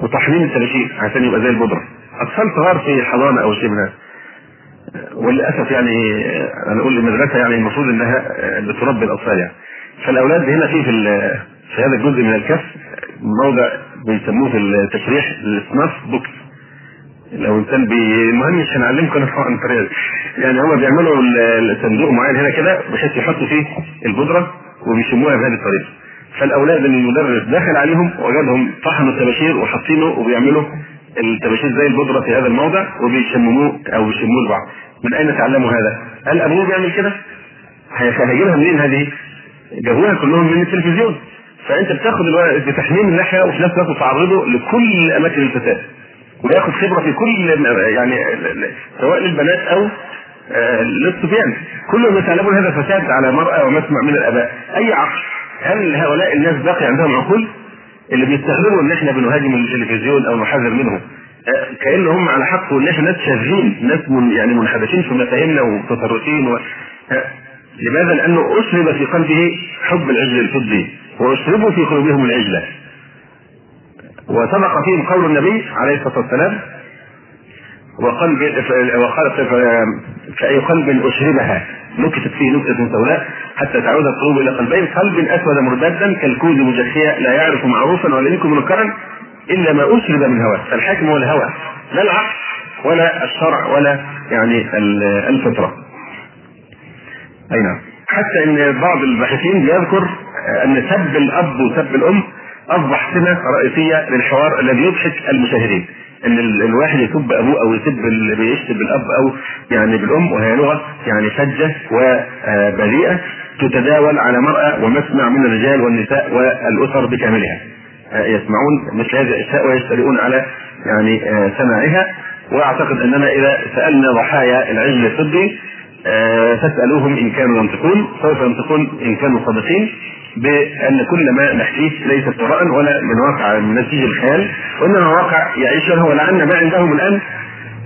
وطحنين الطباشير عشان يبقى زي البودرة. أطفال صغار في حضانة أو شيء من وللأسف يعني أنا أقول المدرسة يعني المفروض إنها بتربي الأطفال يعني. فالأولاد هنا في في, في هذا الجزء من الكف موضع بيسموه في التشريح السناف بوكس لو انسان. المهم مش هنعلمكم عن الطريقة يعني هم بيعملوا الصندوق معين هنا كده بحيث يحطوا فيه البودرة وبيشموها بهذه الطريقة فالأولاد اللي المدرس داخل عليهم وجدهم طحنوا الطباشير وحاطينه وبيعملوا الطباشير زي البودرة في هذا الموضع وبيشمموه أو بيشموه لبعض من أين تعلموا هذا؟ هل أبوه بيعمل كده؟ هيجيبها منين هذه؟ جابوها كلهم من التلفزيون فأنت بتاخد بتحميم اللحيه وفي نفس الوقت تعرضه لكل أماكن الفساد وياخد خبرة في كل يعني سواء للبنات أو آه، للصبيان. كلهم يتعلمون هذا الفساد على مرأى ومسمع من الآباء. أي عقل هل هؤلاء الناس باقي عندهم عقول؟ اللي بيستخدموا إن إحنا بنهاجم التلفزيون أو نحذر منه آه، كان هم على حق وان إحنا ناس شاذين ناس من يعني منحدثين في مفاهيمنا ومتطرفين و... آه، لماذا؟ لأنه اشرب في قلبه حب العجل الفضي واشربوا في قلوبهم العجلة. وسبق فيهم قول النبي عليه الصلاة والسلام وقلب وقال فأي قلب أشربها نكتت فيه نكتة سوداء حتى تعود القلوب إلى قلبين قلب أسود مرتدا كالكوز مجخيا لا يعرف معروفا ولا يملك منكرا إلا ما أشرب من هواه. فالحاكم هو الهوى لا العقل ولا الشرع ولا يعني الفطرة. أي نعم. حتى إن بعض الباحثين بيذكر أن سب الأب وسب الأم أصبح سمه رئيسية للحوار الذي يضحك المشاهدين. إن الواحد يسب أبوه أو يسب اللي بيشتم بالاب أو يعني بالأم وهي لغة يعني فجه وبذيئة تتداول على مرأى ومسمع من الرجال والنساء والأسر بكاملها. يسمعون مثل هذه الأشياء ويجترئون على يعني سماعها. وأعتقد أننا إذا سألنا ضحايا العجل الفضي فاسألوهم إن كانوا ينطقون سوف ينطقون إن كانوا صادقين بأن كل ما نحكيه ليس افتراء ولا من واقع من نتيجة الخيال وإنما واقع يعيشه ولعل ما عندهم الآن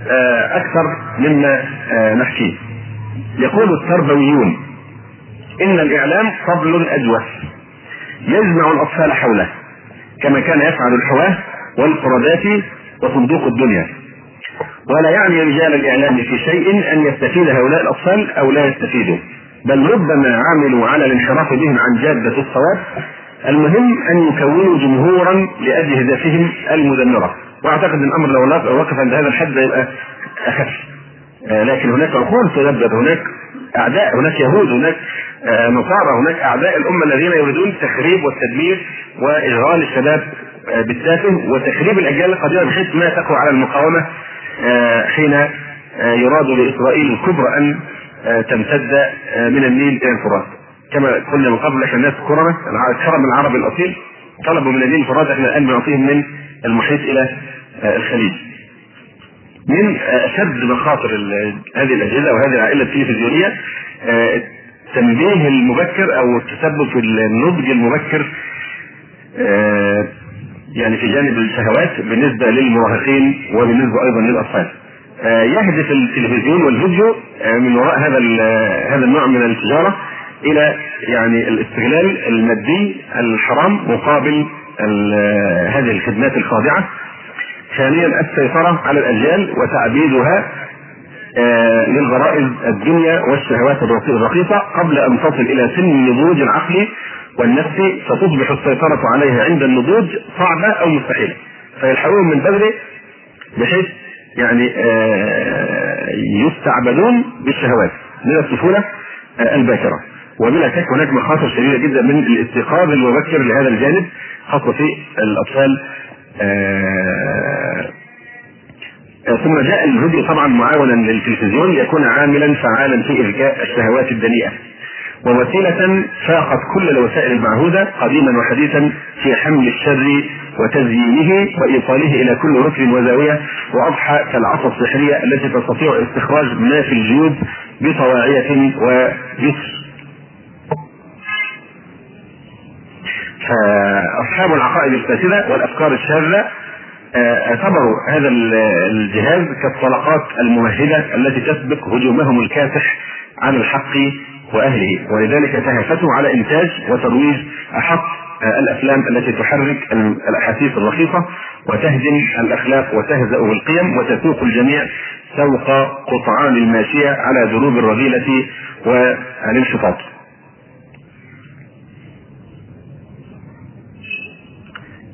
آه، أكثر مما آه، نحكيه. يقول التربويون إن الإعلام طبل أجوف يجمع الأطفال حوله كما كان يفعل الحواة والقردات وصندوق الدنيا ولا يعني رجال الإعلام في شيء أن يستفيد هؤلاء الأطفال أو لا يستفيدوا. بل ربما عملوا على الانحراف بهم عن جادة الصواب. المهم أن يكونوا جمهورا لأجهزتهم المدمرة. وأعتقد أن الأمر لو وقف عند هذا الحد يبقى أخف. آه، لكن هناك عقول تدبر هناك أعداء هناك يهود هناك آه، نصارى هناك أعداء الأمة الذين يريدون التخريب والتدمير وإشغال الشباب آه، بالتافه وتخريب الأجيال القديمة بحيث ما تقوى على المقاومة. حين يراد لإسرائيل الكبرى أن آه، تمتد آه، من النيل إلى الفرات. كما قلنا من قبل إحنا الناس كرمة الكرم العربي الأصيل طلبوا من النيل الفرات إحنا الآن بنعطيهم من المحيط إلى آه، الخليج. من أشد مخاطر هذه الأجهزة وهذه العائلة التلفزيونية التنبيه المبكر أو التسبب في النضج المبكر يعني في جانب الشهوات بالنسبة للمراهقين وبالنسبة أيضا للأطفال. آه، يهدف التلفزيون والفيديو آه، من وراء هذا هذا النوع من التجارة إلى يعني الاستغلال المادي الحرام مقابل هذه الخدمات الخاضعة ثانيا السيطرة على الأجيال وتعبيدها آه، للغرائز الدنيا والشهوات الرخيصة قبل أن تصل إلى سن النضوج العقلي والنفسي فتصبح السيطرة عليها عند النضوج صعبة أو مستحيلة. فيلحقون من بدري بحيث يعني آه، يستعبدون بالشهوات من الطفولة آه، الباكرة. وبلا شك هناك مخاطر شديدة جدا من الاستيقاظ المبكر لهذا الجانب خاصة في الأطفال. ثم جاء الفيديو طبعا معاونا للتلفزيون ليكون عاملا فعالا في إذكاء الشهوات الدنيئة. ووسيلة فاقت كل الوسائل المعهودة قديما وحديثا في حمل الشر وتزيينه وإيصاله إلى كل ركن وزاوية وأضحى كالعصا السحرية التي تستطيع استخراج ما في الجيوب بطواعية ويسر فأصحاب العقائد الفاسدة والأفكار الشاذة اعتبروا هذا الجهاز كالطلقات الممهدة التي تسبق هجومهم الكافح على الحق وأهله ولذلك تهافتوا على إنتاج وترويج أحق الأفلام التي تحرك الأحاسيس الرخيصة وتهدم الأخلاق وتهزأ بالقيم وتسوق الجميع سوق قطعان الماشية على دروب الرذيلة والانشطاط.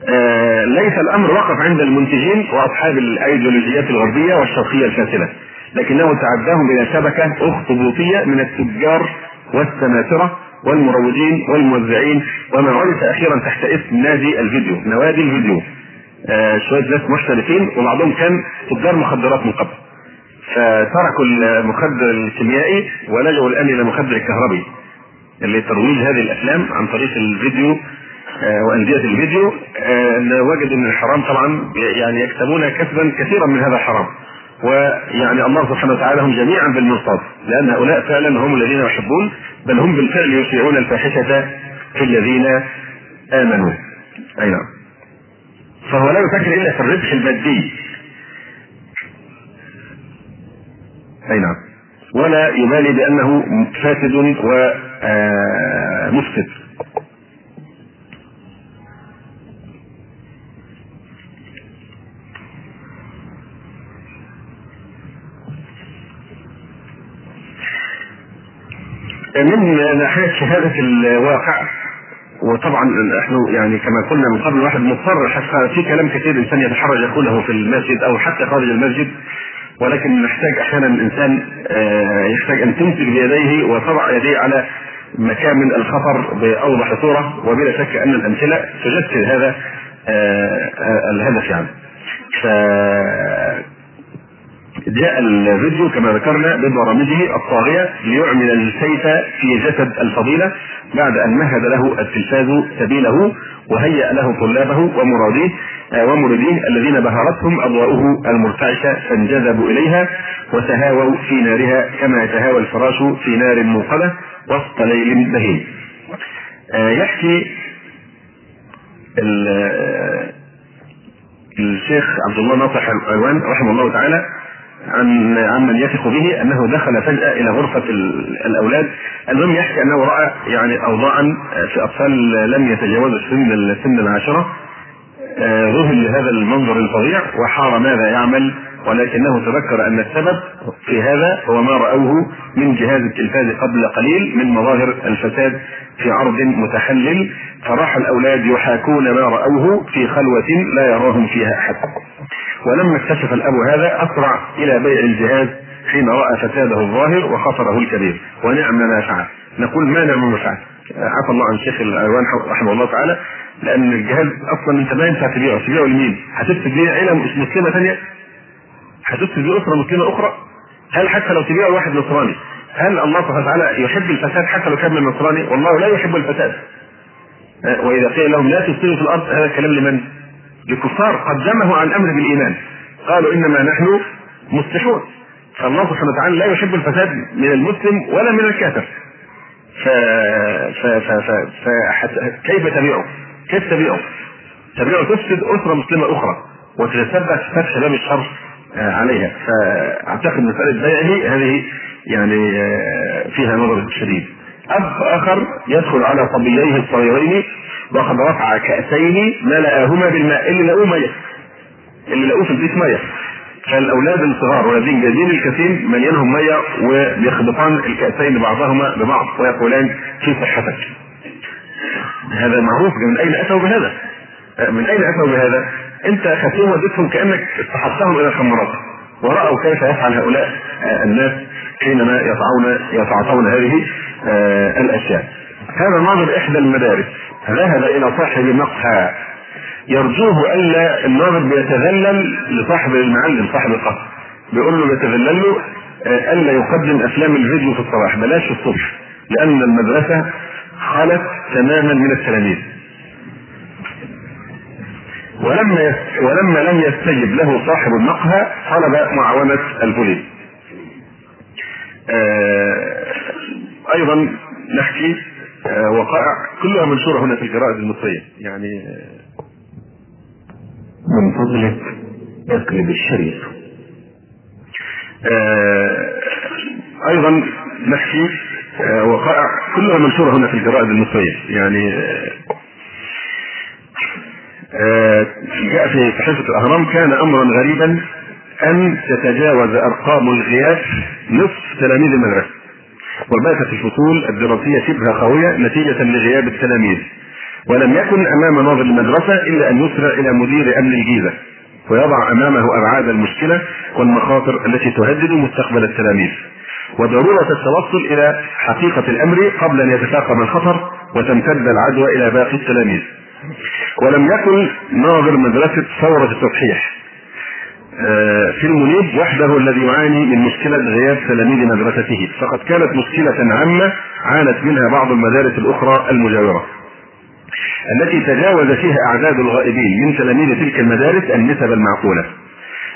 آه ليس الأمر وقف عند المنتجين وأصحاب الأيديولوجيات الغربية والشرقية الفاسدة لكنه تعداهم إلى شبكه أخطبوطية من التجار والسماسره والمروجين والموزعين وما عرف أخيرا تحت اسم نادي الفيديو نوادي الفيديو. آه شوية ناس محترفين وبعضهم كان تجار مخدرات من قبل. فتركوا المخدر الكيميائي ولجوا الآن إلى المخدر الكهربي اللي ترويج هذه الأفلام عن طريق الفيديو آه وأندية الفيديو. آه وجدوا إن الحرام طبعا يعني يكسبون كسبا كثيرا من هذا الحرام. ويعني الله سبحانه وتعالى هم جميعا بالمرصاد لأن هؤلاء فعلا هم الذين يحبون بل هم بالفعل يشيعون الفاحشة في الذين آمنوا. أي نعم. فهو لا يفكر إلا في الربح المادي. أي نعم. ولا يبالي بأنه فاسد ومفسد من ناحيه شهاده الواقع وطبعا نحن يعني كما قلنا من قبل الواحد مضطر حتى في كلام كثير الإنسان يتحرج يقوله في المسجد أو حتى خارج المسجد ولكن نحتاج أحيانا الإنسان يحتاج أن تمسك بيديه وتضع يديه على مكامن الخطر بأوضح صورة وبلا شك أن الأمثلة تجسد هذا الهدف يعني. ف جاء الفيديو كما ذكرنا ببرامجه الطاغية ليعمل السيف في جسد الفضيلة بعد أن مهد له التلفاز سبيله وهيأ له طلابه ومراديه ومريديه الذين بهرتهم أضواؤه المرتعشة فانجذبوا إليها وتهاووا في نارها كما يتهاوى الفراش في نار موقدة وسط ليل بهيم. يحكي الشيخ عبد الله ناصح العوان رحمه الله تعالى عن عمن يثق به أنه دخل فجأة إلى غرفة الأولاد. المهم يحكي أنه رأى يعني اوضاعا في أطفال لم يتجاوزوا سن سن العاشرة. ذهل لهذا المنظر الفظيع وحار ماذا يعمل ولكنه تذكر أن السبب في هذا هو ما رأوه من جهاز التلفاز قبل قليل من مظاهر الفساد في عرض متحلل. فراح الأولاد يحاكون ما رأوه في خلوة لا يراهم فيها أحد. ولما اكتشف الأب هذا أسرع إلى بيع الجهاز حين رأى فساده الظاهر وخطره الكبير ونعم ما فعل نقول ما نعم ما فعل عفى الله عن الشيخ الايوان رحمه الله تعالى لأن الجهاز أصلا انت ما ينفع تبيعه تبيعه لمين؟ هتفسد بيه عيله مسلمه ثانية؟ هتفسد بيه اسره مسلمه أخرى؟ هل حتى لو تبيعه واحد نصراني هل الله سبحانه وتعالى يحب الفساد حتى لو كان من نصراني؟ والله لا يحب الفساد. وإذا قيل لهم لا تفسدوا في الأرض هذا الكلام لمن؟ للكفار قدمه عن الأمر بالإيمان. قالوا إنما نحن مصلحون. فالله سبحانه وتعالى لا يحب الفساد من المسلم ولا من الكافر. ف... ف... ف... ف... ف... كيف تبيعه؟ كيف تبيعه؟ تبيعه تفسد أسرة مسلمة أخرى وتتسبب فتح باب الشر عليها فأعتقد مسألة بيعه هذه يعني فيها نظر شديد. أب آخر يدخل على صبييه الصغيرين وقد رفع كاسين ملأهما بالماء اللي لقوه ميه اللي لقوه في البيت ميه فالاولاد الصغار والذين جايبين الكاسين مليانهم مية وبيخبطان الكأسين بعضهما ببعض ويقولان في صحتك. هذا معروف من أين أتوا بهذا؟ من أين أتوا بهذا؟ أنت خدتهم وديتهم كأنك استحضتهم إلى الخمرات ورأوا كيف يفعل هؤلاء الناس حينما يطعون يتعاطون هذه آه، الأشياء. هذا ناظر إحدى المدارس ذهب إلى صاحب مقهى يرجوه ألا الناظر بيتذلل لصاحب المعلم صاحب القصر. بيقول له بيتذلل له آه، ألا يقدم أفلام الفيديو في الصباح. بلاش الصبح لأن المدرسة خلت تماما من التلاميذ. ولما ولما لم يستجب له صاحب المقهى طلب معاونة البوليس. آه أيضا نحكي وقائع كلها منشورة هنا في الجرائد المصرية يعني آه من فضلك اقلب الشريط آه أيضا نحكي آه وقائع كلها منشورة هنا في الجرائد المصرية يعني آه آه جاء في صحيفة الأهرام كان أمرا غريبا أن تتجاوز أرقام الغياب نصف تلاميذ المدرسة. وباتت الفصول الدراسية شبه خاوية نتيجة لغياب التلاميذ. ولم يكن أمام ناظر المدرسة إلا أن يسرع إلى مدير أمن الجيزة ويضع أمامه أبعاد المشكلة والمخاطر التي تهدد مستقبل التلاميذ. وضرورة التوصل إلى حقيقة الأمر قبل أن يتفاقم الخطر وتمتد العدوى إلى باقي التلاميذ. ولم يكن ناظر مدرسة ثورة التصحيح. في المنيب وحده الذي يعاني من مشكلة غياب تلاميذ مدرسته. فقد كانت مشكلة عامة عانت منها بعض المدارس الأخرى المجاورة التي تجاوز فيها أعداد الغائبين من تلاميذ تلك المدارس النسب المعقولة.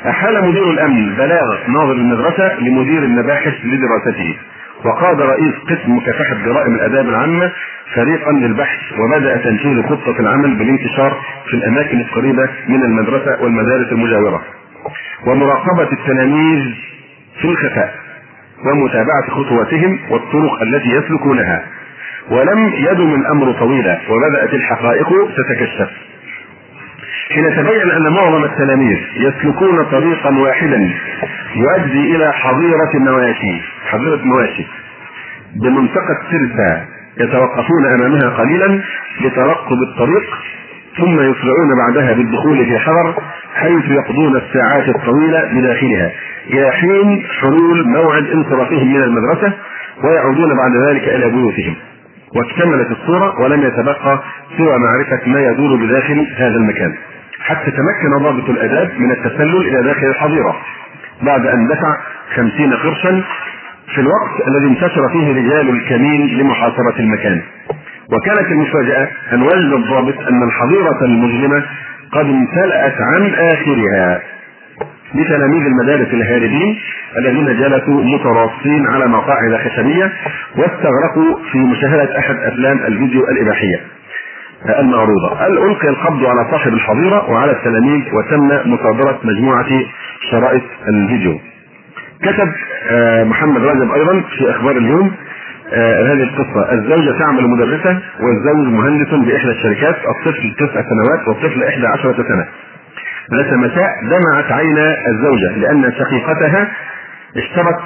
أحال مدير الأمن بلاغ ناظر المدرسة لمدير المباحث لدراسته وقاد رئيس قسم مكافحة جرائم الآداب العامة فريقا للبحث وبدأ تنفيذ خطة العمل بالانتشار في الأماكن القريبة من المدرسة والمدارس المجاورة. ومراقبة التلاميذ في الخفاء ومتابعة خطواتهم والطرق التي يسلكونها. ولم يدم الأمر طويلا وبدأت الحقائق تتكشف. حين تبين أن معظم التلاميذ يسلكون طريقا واحدا يؤدي إلى حظيرة النواشي حظيرة مواشي بمنطقة سرسا يتوقفون أمامها قليلا لترقب الطريق ثم يسرعون بعدها بالدخول في حذر حيث يقضون الساعات الطويلة بداخلها إلى حين حلول موعد انصرافهم من المدرسة ويعودون بعد ذلك إلى بيوتهم. واكتملت الصورة ولم يتبقى سوى معرفة ما يدور بداخل هذا المكان. حتى تمكن ضابط الآداب من التسلل إلى داخل الحظيرة. بعد أن دفع خمسين قرشا في الوقت الذي انتشر فيه رجال الكمين لمحاصرة المكان. وكانت المفاجأة أن وجد الضابط أن الحظيرة المظلمة قد امتلأت عن آخرها بتلاميذ المدارس الهاربين الذين جلسوا متراصين على مقاعد خشبية واستغرقوا في مشاهدة أحد أفلام الفيديو الإباحية المعروضة. ألقي القبض على صاحب الحظيرة وعلى التلاميذ وتم مصادرة مجموعة شرائط الفيديو؟ كتب محمد رجب أيضا في أخبار اليوم هذه القصة. الزوجة تعمل مدرسة والزوج مهندس بإحدى الشركات الطفل تسع سنوات والطفل إحدى عشرة سنة. ذات مساء دمعت عينا الزوجة لأن شقيقتها اشترت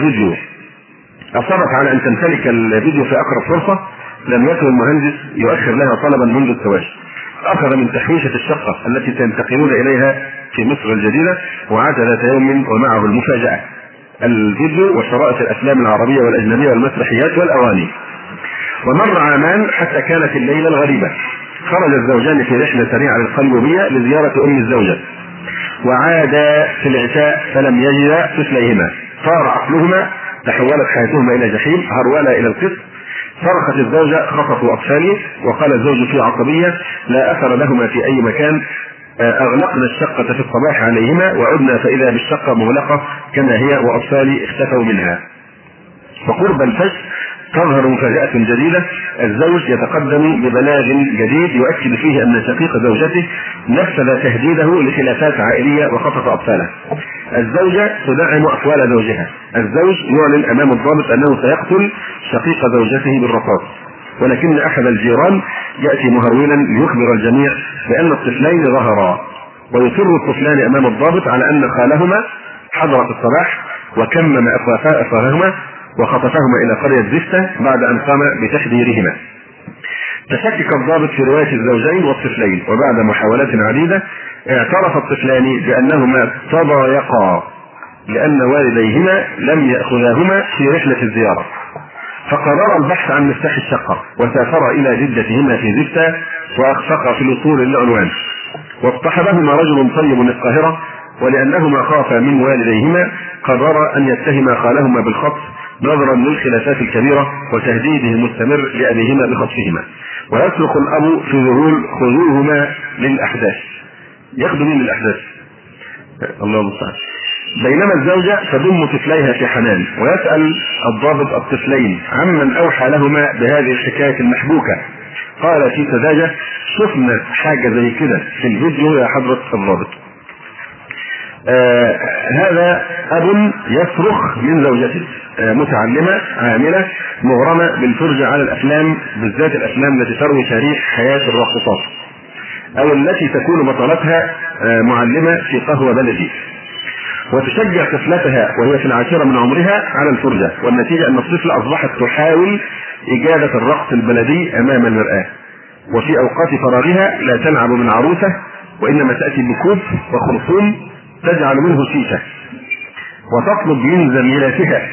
فيديو. أصرت على أن تمتلك الفيديو في أقرب فرصة. لم يكن المهندس يؤخر لها طلبا منذ الزواج. أخذ من تحويشة الشقة التي تنتقلون إليها في مصر الجديدة وعاد ذات يوم ومعه المفاجأة. الفيديو وشرائط الأفلام العربية والأجنبية والمسرحيات والأغاني. ومر عامان حتى كانت الليلة الغريبة. خرج الزوجان في رحلة سريعة للقليوبية لزيارة أم الزوجة. وعادا في العشاء فلم يجدا طفليهما صار عقلهما تحولت حياتهما إلى جحيم هرولا إلى القسط. صرخت الزوجة خطفوا أطفالي وقال الزوج في عصبية لا أثر لهما في أي مكان أغلقنا الشقة في الصباح عليهما وعدنا فإذا بالشقة مغلقة كما هي وأطفالي اختفوا منها وقرب الفجر تظهر مفاجأة جديدة الزوج يتقدم ببلاغ جديد يؤكد فيه أن شقيق زوجته نفذ تهديده لخلافات عائلية وخطف أطفاله. الزوجة تدعم أقوال زوجها. الزوج يعلن أمام الضابط أنه سيقتل شقيق زوجته بالرصاص. ولكن أحد الجيران يأتي مهرولا ليخبر الجميع بأن الطفلين ظهرا ويصر الطفلان أمام الضابط على أن خالهما حضر في الصباح وكمم افواههما وخطفهما إلى قرية زفته بعد أن قام بتخديرهما. تشكك الضابط في رواية الزوجين والطفلين وبعد محاولات عديدة اعترف الطفلان بأنهما تضايقا لأن والديهما لم يأخذاهما في رحلة الزيارة. فقرر البحث عن مفتاح الشقة وسافر إلى جدتهما في زفته وأخفق في الوصول للعنوان. واصطحبهما رجل طيب القاهرة ولأنهما خافا من والديهما قرر أن يتهما خالهما بالخطف نظرا للخلافات الكبيرة وتهديده المستمر لأبيهما بخطفهما. ويصرخ الأب في ذهول خذوهما للأحداث. ياخذوا مين للأحداث. الله المستعان. بينما الزوجة تضم طفليها في حنان ويسأل الضابط الطفلين عمن أوحى لهما بهذه الحكاية المحبوكة. قال في سذاجة شفنا حاجة زي كده في الفيديو يا حضرة الضابط. آه هذا أب يصرخ من زوجته آه متعلمة عاملة مغرمة بالفرجة على الأفلام بالذات الأفلام التي تروي تاريخ حياة الراقصات أو التي تكون بطلتها آه معلمة في قهوة بلدي. وتشجع طفلتها وهي في العاشرة من عمرها على الفرجة والنتيجة أن الطفلة أصبحت تحاول إجادة الرقص البلدي أمام المرآة. وفي أوقات فراغها لا تلعب من عروسة وإنما تأتي بكوب وخرطوم تجعل منه شيشة. وتطلب من زميلاتها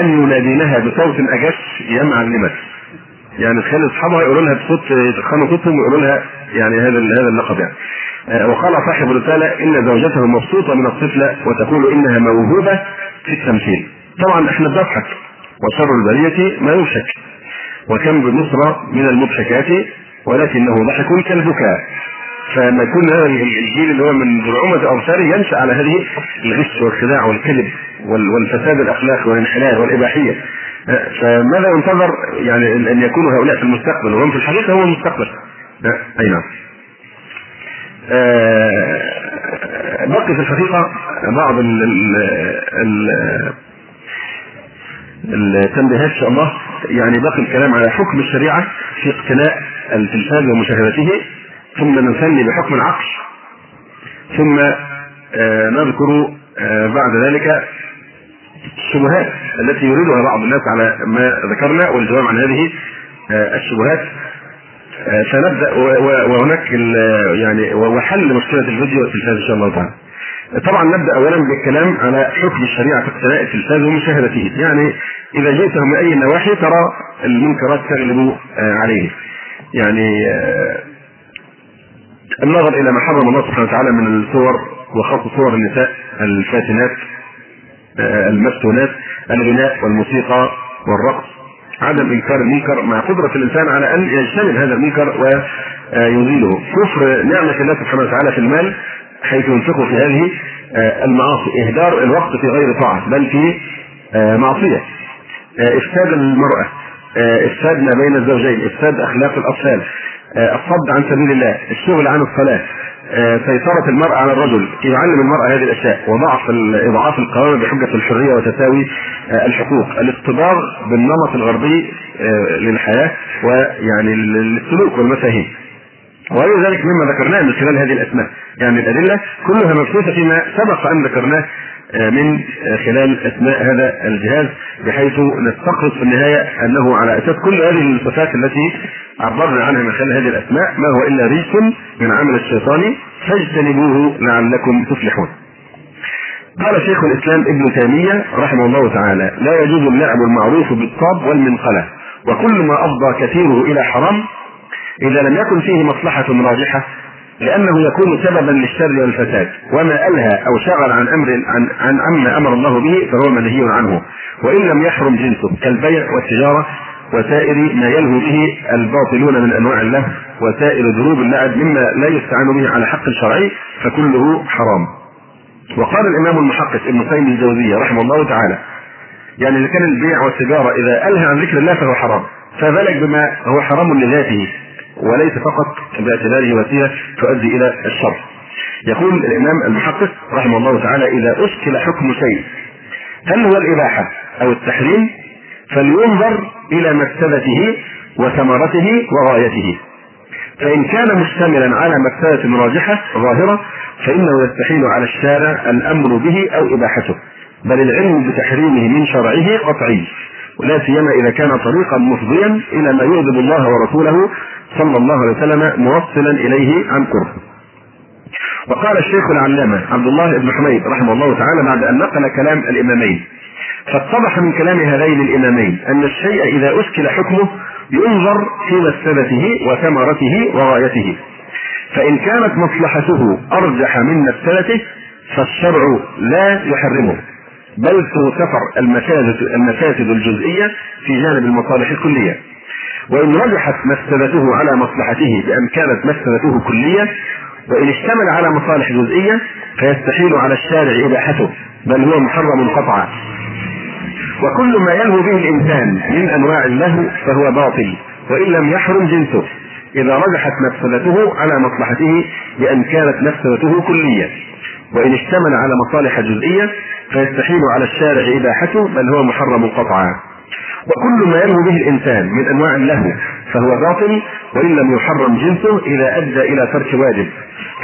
أن ينادينها بصوت أجس يا معلمة يعني تخلي أصحابها يقولوا لها بصوت يتخنوا صوتهم ويقولوا لها يعني هذا هذا اللقب يعني. وقال صاحب الرسالة إن زوجته مبسوطة من الطفلة وتقول إنها موهوبة في التمثيل. طبعا إحنا بنضحك وشر البرية ما يوشك وكم بمصر من المضحكات ولكنه ضحك كالبكاء. فلما يكون هذا الجيل اللي هو من برعومة أبصاره ينشأ على هذه الغش والخداع والكذب والفساد الأخلاقي والانحلال والإباحية. فماذا ينتظر يعني أن يكونوا هؤلاء في المستقبل؟ وهم في الحقيقة هو المستقبل. أي نعم. بقي في الحقيقة بعض ال ال التنبيهات إن شاء الله يعني باقي الكلام على حكم الشريعة في اقتناء التلفاز ومشاهدته ثم نثني بحكم العقل ثم آه نذكر آه بعد ذلك الشبهات التي يريدها بعض الناس على ما ذكرنا والجواب عن هذه آه الشبهات. سنبدأ وهناك يعني وحل مشكلة الفيديو والتلفاز إن شاء الله تعالى. طبعا نبدأ اولا بالكلام على حكم الشريعة في اقتناء التلفاز ومشاهدته، يعني إذا جئته من أي نواحي ترى المنكرات تغلب عليه. يعني النظر إلى ما حرم الله سبحانه وتعالى من الصور وخاصه صور النساء الفاتنات المفتونات الغناء والموسيقى والرقص عدم إنكار المنكر مع قدرة الإنسان على أن يجتنب هذا المنكر ويزيله. كفر نعمة الله سبحانه وتعالى في المال حيث ينفقه في هذه المعاصي. إهدار الوقت في غير طاعة بل في معصية. إفساد المرأة إفساد ما بين الزوجين إفساد أخلاق الأطفال الصد عن سبيل الله الشغل عن الصلاة سيطرة المرأة على الرجل يعلم المرأة هذه الأشياء. وضعف إضعاف القوامة بحجة الحرية وتساوي الحقوق. الاصطباغ بالنمط الغربي للحياة ويعني السلوك والمفاهيم. وغير ذلك مما ذكرناه من خلال هذه الأسماء. يعني الأدلة كلها مبثوثة فيما سبق أن ذكرناه. من خلال أسماء هذا الجهاز بحيث نستخلص في النهاية أنه على أساس كل هذه الصفات التي عبرنا عنها من خلال هذه الأسماء ما هو إلا ريش من عمل الشيطان فاجتنبوه لعلكم تفلحون. قال شيخ الإسلام ابن تيمية رحمه الله تعالى: لا يجوز اللعب المعروف بالطاب والمنقلة وكل ما أفضى كثيره إلى حرام إذا لم يكن فيه مصلحة راجحة لأنه يكون سببا للشر والفساد. وما ألهى أو شغل عن أمر عن عن عما أمر الله به فهو منهي عنه. وإن لم يحرم جنسه كالبيع والتجارة وسائر ما يلهو به الباطلون من أنواع اللهو وسائر ذنوب اللعب مما لا يستعان به على حق شرعي فكله حرام. وقال الإمام المحقق ابن قيم الجوزية رحمه الله تعالى يعني إذا كان البيع والتجارة إذا ألهى عن ذكر الله فهو حرام. فذلك بما هو حرام لذاته. وليس فقط باعتباره وسيلة تؤدي إلى الشر. يقول الإمام المحقق رحمه الله تعالى إذا أشكل حكم شيء هل هو الإباحة أو التحريم فلينظر إلى مفسدته وثمرته وغايته. فإن كان مشتملا على مفسدة راجحة ظاهرة فإنه يستحيل على الشارع الأمر به أو إباحته بل العلم بتحريمه من شرعه قطعي ولا سيما إذا كان طريقا مفضيا إلى ما يغضب الله ورسوله صلى الله عليه وسلم موصلا إليه عن قرب وقال الشيخ العلامة عبد الله بن حميد رحمه الله تعالى بعد أن نقل كلام الإمامين. فاتضح من كلام هذين الإمامين أن الشيء إذا أشكل حكمه ينظر في مفسدته وثمرته وغايته. فإن كانت مصلحته أرجح من مفسدته فالشرع لا يحرمه. بل تغتفر المفاسد الجزئية في جانب المصالح الكلية. وإن رجحت مفسدته على مصلحته بأن كانت مفسدته كلية وإن اشتمل على مصالح جزئية فيستحيل على الشارع إباحته بل هو محرم قطعا. وكل ما يلهو به الإنسان من أنواع اللهو فهو باطل وإن لم يحرم جنسه. إذا رجحت مفسدته على مصلحته بأن كانت مفسدته كلية. وإن اشتمل على مصالح جزئية فيستحيل على الشارع إباحته بل هو محرم قطعا. وكل ما يلهو به الإنسان من أنواع اللهو فهو باطل وإن لم يحرم جنسه إذا أدى إلى ترك واجب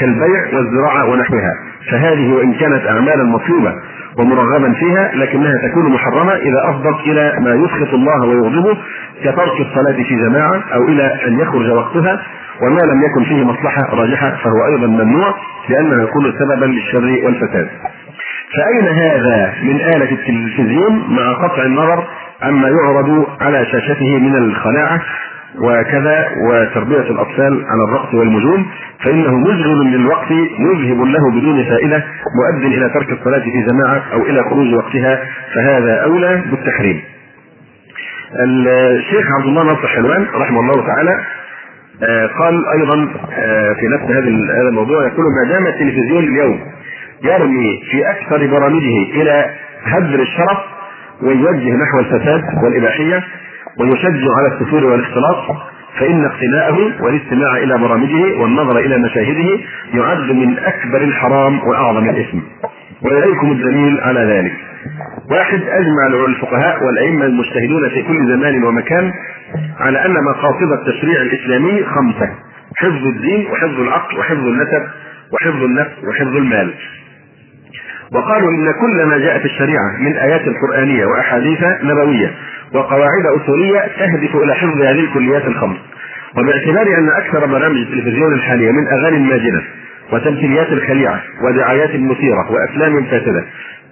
كالبيع والزراعة ونحوها. فهذه وإن كانت أعمالا مطلوبة ومرغبا فيها لكنها تكون محرمة إذا أفضت إلى ما يسخط الله ويغضبه كترك الصلاة في جماعة أو إلى أن يخرج وقتها وما لم يكن فيه مصلحة راجحة فهو أيضا ممنوع لأنه يكون سببا للشر والفساد. فأين هذا من آلة التلفزيون مع قطع النظر عما يعرض على شاشته من الخلاعة وكذا وتربية الأطفال على الرقص والمجون فإنه مشغل للوقت مذهب له بدون فائدة مؤد إلى ترك الصلاة في جماعة أو إلى خروج وقتها فهذا أولى بالتحريم. الشيخ عبد الله ناصر حلوان رحمه الله تعالى قال أيضا آه، في نفس هذا هذا الموضوع يقول ما دام التلفزيون اليوم يرمي في أكثر برامجه إلى هدر الشرف ويوجه نحو الفساد والإباحية ويشجع على السفور والاختلاط فإن اقتناءه والاستماع إلى برامجه والنظر إلى مشاهده يعد من أكبر الحرام وأعظم الإثم. وإليكم الدليل على ذلك. واحد أجمع الفقهاء والأئمة المجتهدون في كل زمان ومكان على أن مقاصد التشريع الإسلامي خمسة حفظ الدين وحفظ العقل وحفظ النسب وحفظ النفس وحفظ المال. وقالوا إن كل ما جاء في الشريعة من آيات قرآنية وأحاديث نبوية وقواعد أصولية تهدف إلى حفظ هذه الكليات الخمس. وباعتبار أن أكثر برامج التلفزيون الحالية من أغاني ماجنة وتمثيليات الخليعة ودعايات مثيرة وأفلام فاسدة.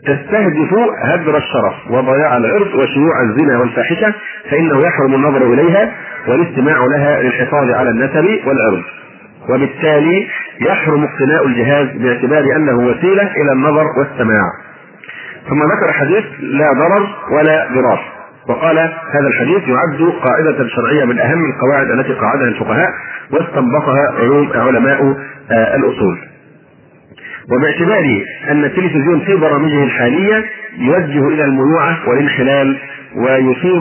تستهدف هدر الشرف وضياع العرض وشيوع الزنا والفاحشة فإنه يحرم النظر إليها والاستماع لها للحفاظ على النسب والعرض. وبالتالي يحرم اقتناء الجهاز باعتبار أنه وسيلة إلى النظر والسماع. ثم ذكر حديث لا ضرر ولا ضرار. وقال هذا الحديث يعد قاعدة شرعية من أهم القواعد التي قاعدها الفقهاء واستنبطها علوم علماء آه، الأصول. وباعتبار أن التلفزيون في برامجه الحالية يوجه إلى الميوعة والانحلال ويثير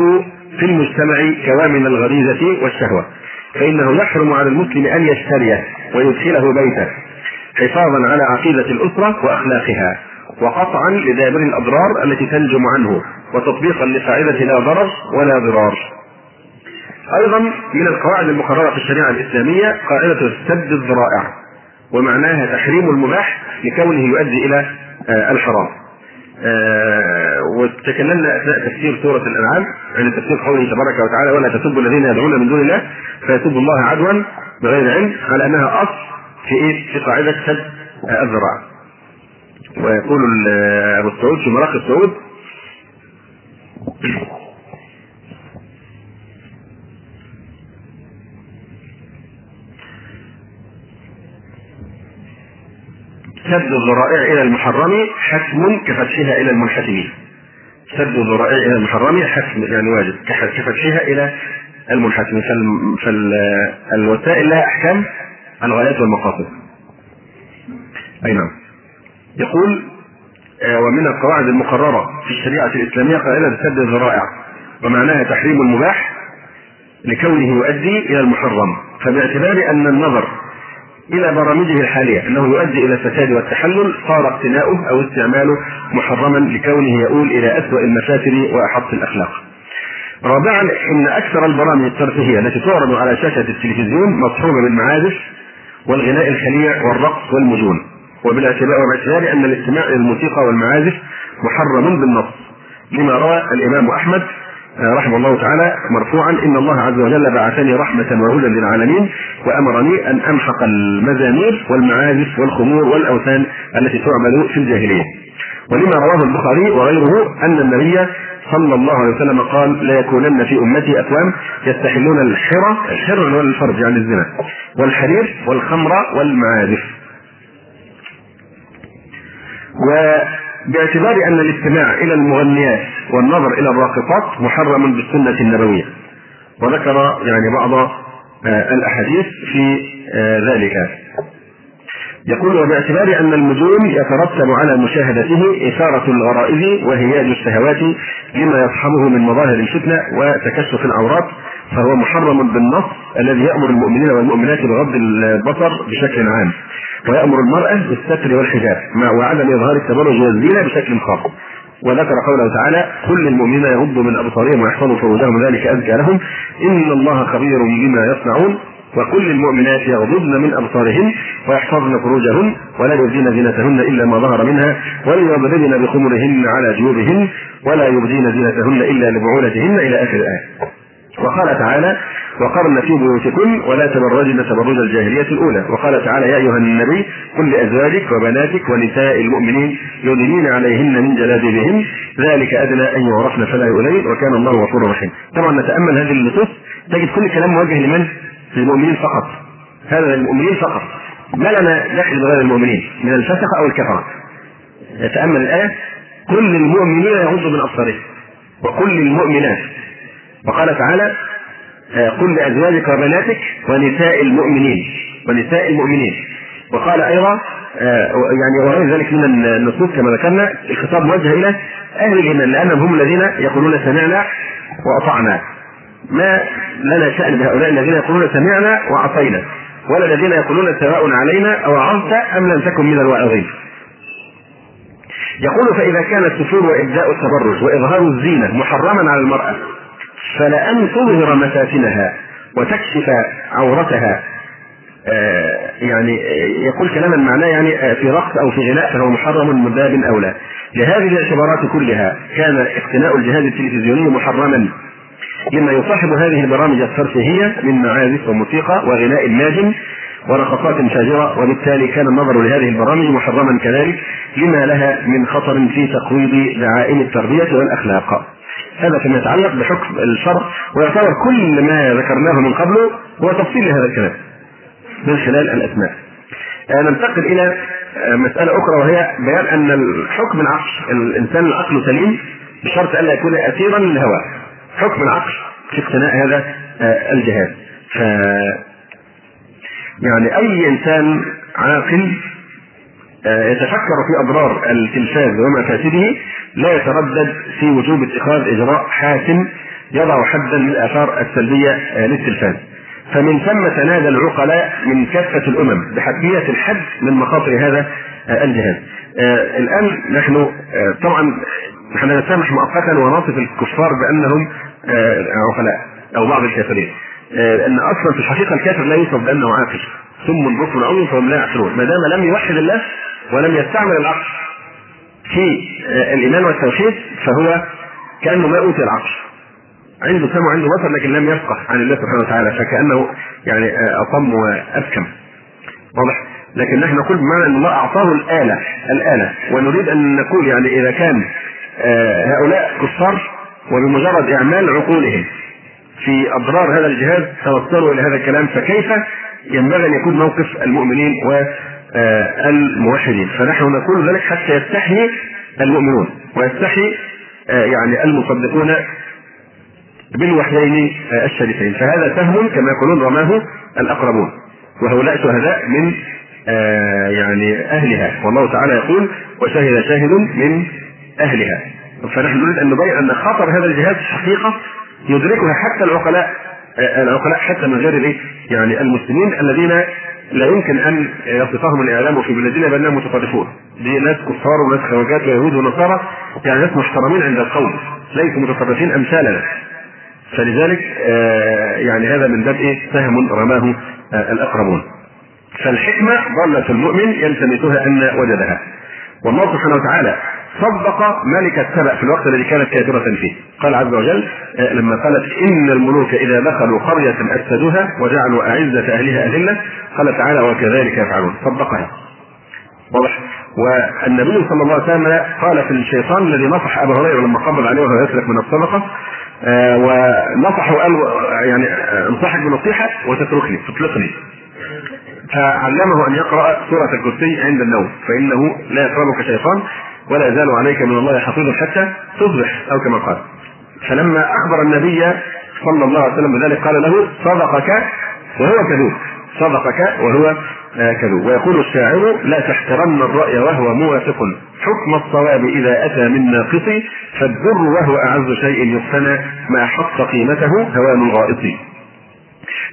في المجتمع كوامن الغريزة والشهوة فإنه يحرم على المسلم أن يشتريه ويدخله بيته حفاظا على عقيدة الأسرة وأخلاقها. وقطعا لدابر الأضرار التي تنجم عنه وتطبيقا لقاعدة لا ضرر ولا ضرار أيضا من القواعد المقررة في الشريعة الإسلامية قاعدة سد الذرائع ومعناها تحريم المباح لكونه يؤدي إلى آه، الحرام آه، وتكلمنا أثناء تفسير سورة الأنعام عن تفسير قوله تبارك وتعالى ولا تسبوا الذين يدعون من دون الله فيسبوا الله عدوا بغير علم على أنها أصل في إيه؟ في قاعدة سد الذراع. ويقول أبو السعود في مراقي السعود سد الذرائع إلى المحرم حتم كفتحها إلى المنحتمين. سد الذرائع إلى المحرم حتم يعني واجب كفتحها إلى المنحتم فالوسائل لها أحكام الغايات والمقاصد. أي نعم. يقول آه، ومن القواعد المقررة في الشريعة الإسلامية قاعدة سد الذرائع ومعناها تحريم المباح لكونه يؤدي إلى المحرم فباعتبار أن النظر إلى برامجه الحالية أنه يؤدي إلى الفساد والتحلل صار اقتناؤه أو استعماله محرما لكونه يؤول إلى أسوأ المفاسد وأحط الأخلاق. رابعا إن أكثر البرامج الترفيهية التي تعرض على شاشة التلفزيون مصحوبة بالمعازف والغناء الخليع والرقص والمجون وبالاعتبار وباعتبار ان الاستماع إلى الموسيقى والمعازف محرم بالنص لما روى الإمام أحمد آه، رحمه الله تعالى مرفوعا إن الله عز وجل بعثني رحمة وهدى للعالمين وأمرني أن امحق المزامير والمعازف والخمور والأوثان التي تعمل في الجاهلية. ولما رواه البخاري وغيره أن النبي صلى الله عليه وسلم قال لا يكونن في أمتي اقوام يستحلون الحرى الحر هو الفرج يعني الزنا والحرير والخمر والمعازف. وباعتبار أن الاستماع إلى المغنيات والنظر إلى الراقصات محرم بالسنة النبوية. وذكر يعني بعض آه، الأحاديث في آه، ذلك. يقول وباعتبار أن النجوم يترتب على مشاهدته إثارة الغرائز وهياج الشهوات لما يصحبه من مظاهر الفتنة وتكشف العورات فهو محرم بالنص الذي يأمر المؤمنين والمؤمنات بغض البصر بشكل عام. ويأمر المرأة بالستر والحجاب مع وعدم إظهار التبرج والزينة بشكل خاص. وذكر قوله تعالى كل المؤمنين يغضوا من أبصارهم ويحفظوا فروجهم ذلك أزكى لهم. إن الله خبير بما يصنعون. وكل المؤمنات يغضضن من أبصارهن ويحفظن فروجهن ولا يبدين زينتهن إلا ما ظهر منها. وليضربن بخمرهن على جيوبهن ولا يبدين زينتهن إلا لبعولتهن إلى آخر الآية. وقال تعالى وقرن في بيوتكن ولا تبرجن تبرج الجاهلية الأولى. وقال تعالى يا أيها النبي قل لأزواجك وبناتك ونساء المؤمنين يدنين عليهن من جلابيبهن ذلك أدنى أن يعرفن فلا يؤذين وكان الله غفورا رحيما طبعا نتأمل هذه النصوص. تجد كل كلام موجه لمن؟ للمؤمنين فقط. هذا للمؤمنين فقط. ما لنا دخل بغير المؤمنين من الفسقة أو الكفرة. يتأمل الآية. كل المؤمنين يغضوا من أبصارهم. وكل المؤمنات وقال تعالى آه، قل لأزواجك وبناتك ونساء المؤمنين ونساء المؤمنين. وقال أيضا آه، يعني وغير ذلك من النصوص كما ذكرنا الخطاب موجه إلى أهل الإيمان لأنهم هم الذين يقولون سمعنا وأطعنا. ما لنا شأن بهؤلاء الذين يقولون سمعنا وعصينا ولا الذين يقولون سواء علينا أو عظت أم لم تكن من الواعظين يقول فإذا كان السفور وإبداء التبرج وإظهار الزينة محرما على المرأة فلأن تظهر مفاتنها وتكشف عورتها آه يعني يقول كلاما معناه يعني آه في رقص أو في غناء فهو محرم من باب اولى. لهذه الاعتبارات كلها كان اقتناء الجهاز التلفزيوني محرما مما يصاحب هذه البرامج الترفيهية من معازف وموسيقى وغناء ناجم ورقصات فاجرة وبالتالي كان النظر لهذه البرامج محرما كذلك لما لها من خطر في تقويض دعائم التربية والأخلاق هذا فيما يتعلق بحكم الشرع ويعتبر كل ما ذكرناه من قبله هو تفصيل لهذا الكلام من خلال الأسماء. آه، ننتقل إلى آه، مسألة أخرى وهي بيان أن الحكم العقل الإنسان العقل سليم بشرط ألا يكون أسيرا للهوى. حكم العقل في اقتناء هذا آه، الجهاز ف يعني أي إنسان عاقل يتفكر في أضرار التلفاز ومفاسده لا يتردد في وجوب اتخاذ إجراء حاسم يضع حدا للآثار السلبية آه، للتلفاز. فمن ثم تنادى العقلاء من كافة الأمم بحتميه الحد من مخاطر هذا الجهاز. الآن نحن طبعا نحن نسامح مؤقتا ونصف الكفار بأنهم عقلاء أو بعض الكافرين. آه، أصلا في الحقيقة الكافر لا يوصف بأنه عاقل ثم بكم عمي فهم لا يعقلون. ما دام لم يوحد الله ولم يستعمل العقل في آه، الإيمان والتوحيد فهو كأنه ما أوتي العقل عنده سمع وعنده بصر لكن لم يفقه عن الله سبحانه وتعالى فكأنه يعني آه، اصم وابكم واضح؟ لكن نحن نقول بمعنى أن الله أعطاه الآلة الآلة. ونريد أن نقول يعني إذا كان هؤلاء كفار وبمجرد إعمال عقولهم في أضرار هذا الجهاز توصلوا إلى هذا الكلام فكيف ينبغي أن يكون موقف المؤمنين والموحدين فنحن نقول ذلك حتى يستحي المؤمنون ويستحي آه، يعني المصدقون بالوحيين آه، الشريفين. فهذا سهم كما يقولون رماه الأقربون وهؤلاء شهداء من آه، يعني أهلها. والله تعالى يقول وشهد شاهد من أهلها. فنحن نريد أن نبين أن خطر هذا الجهاز حقيقة يدركها حتى العقلاء العقلاء حتى من غير؟ يعني المسلمين الذين لا يمكن أن يصفهم الإعلام في بلادنا بانهم متطرفون. دي ناس كفار وناس خواجات ويهود ونصارى يعني ناس محترمين عند القوم ليسوا متطرفين أمثالنا. فلذلك آه، يعني هذا من باب إيه سهم رماه آه، الأقربون فالحكمة ضاله المؤمن يلتمسها أن وجدها والله سبحانه وتعالى صدق ملكة سبأ في الوقت الذي كانت كافرة فيه. قال عز وجل آه، لما قالت إن الملوك إذا دخلوا قرية أفسدوها وجعلوا أعزة أهلها أذلة. قال تعالى وكذلك يفعلون. صدقها. واضح. والنبي صلى الله عليه وسلم قال في الشيطان الذي نصح أبا هريرة لما قبض عليه وهو يسلك من الصدقة آه ونصحه قال يعني انصحك بنصيحة وتتركني تطلقني فعلمه أن يقرأ سورة الكرسي عند النوم فإنه لا يقربك شيطان. ولا يزال عليك من الله حفيظ حتى تصبح أو كما قال. فلما أخبر النبي صلى الله عليه وسلم بذلك قال له صدقك وهو كذوب. صدقك وهو كذوب. ويقول الشاعر لا تحترن الرأي وهو موافق. حكم الصواب إذا أتى من ناقص فالذر وهو أعز شيء يقتنى ما حط قيمته هوان الغائط.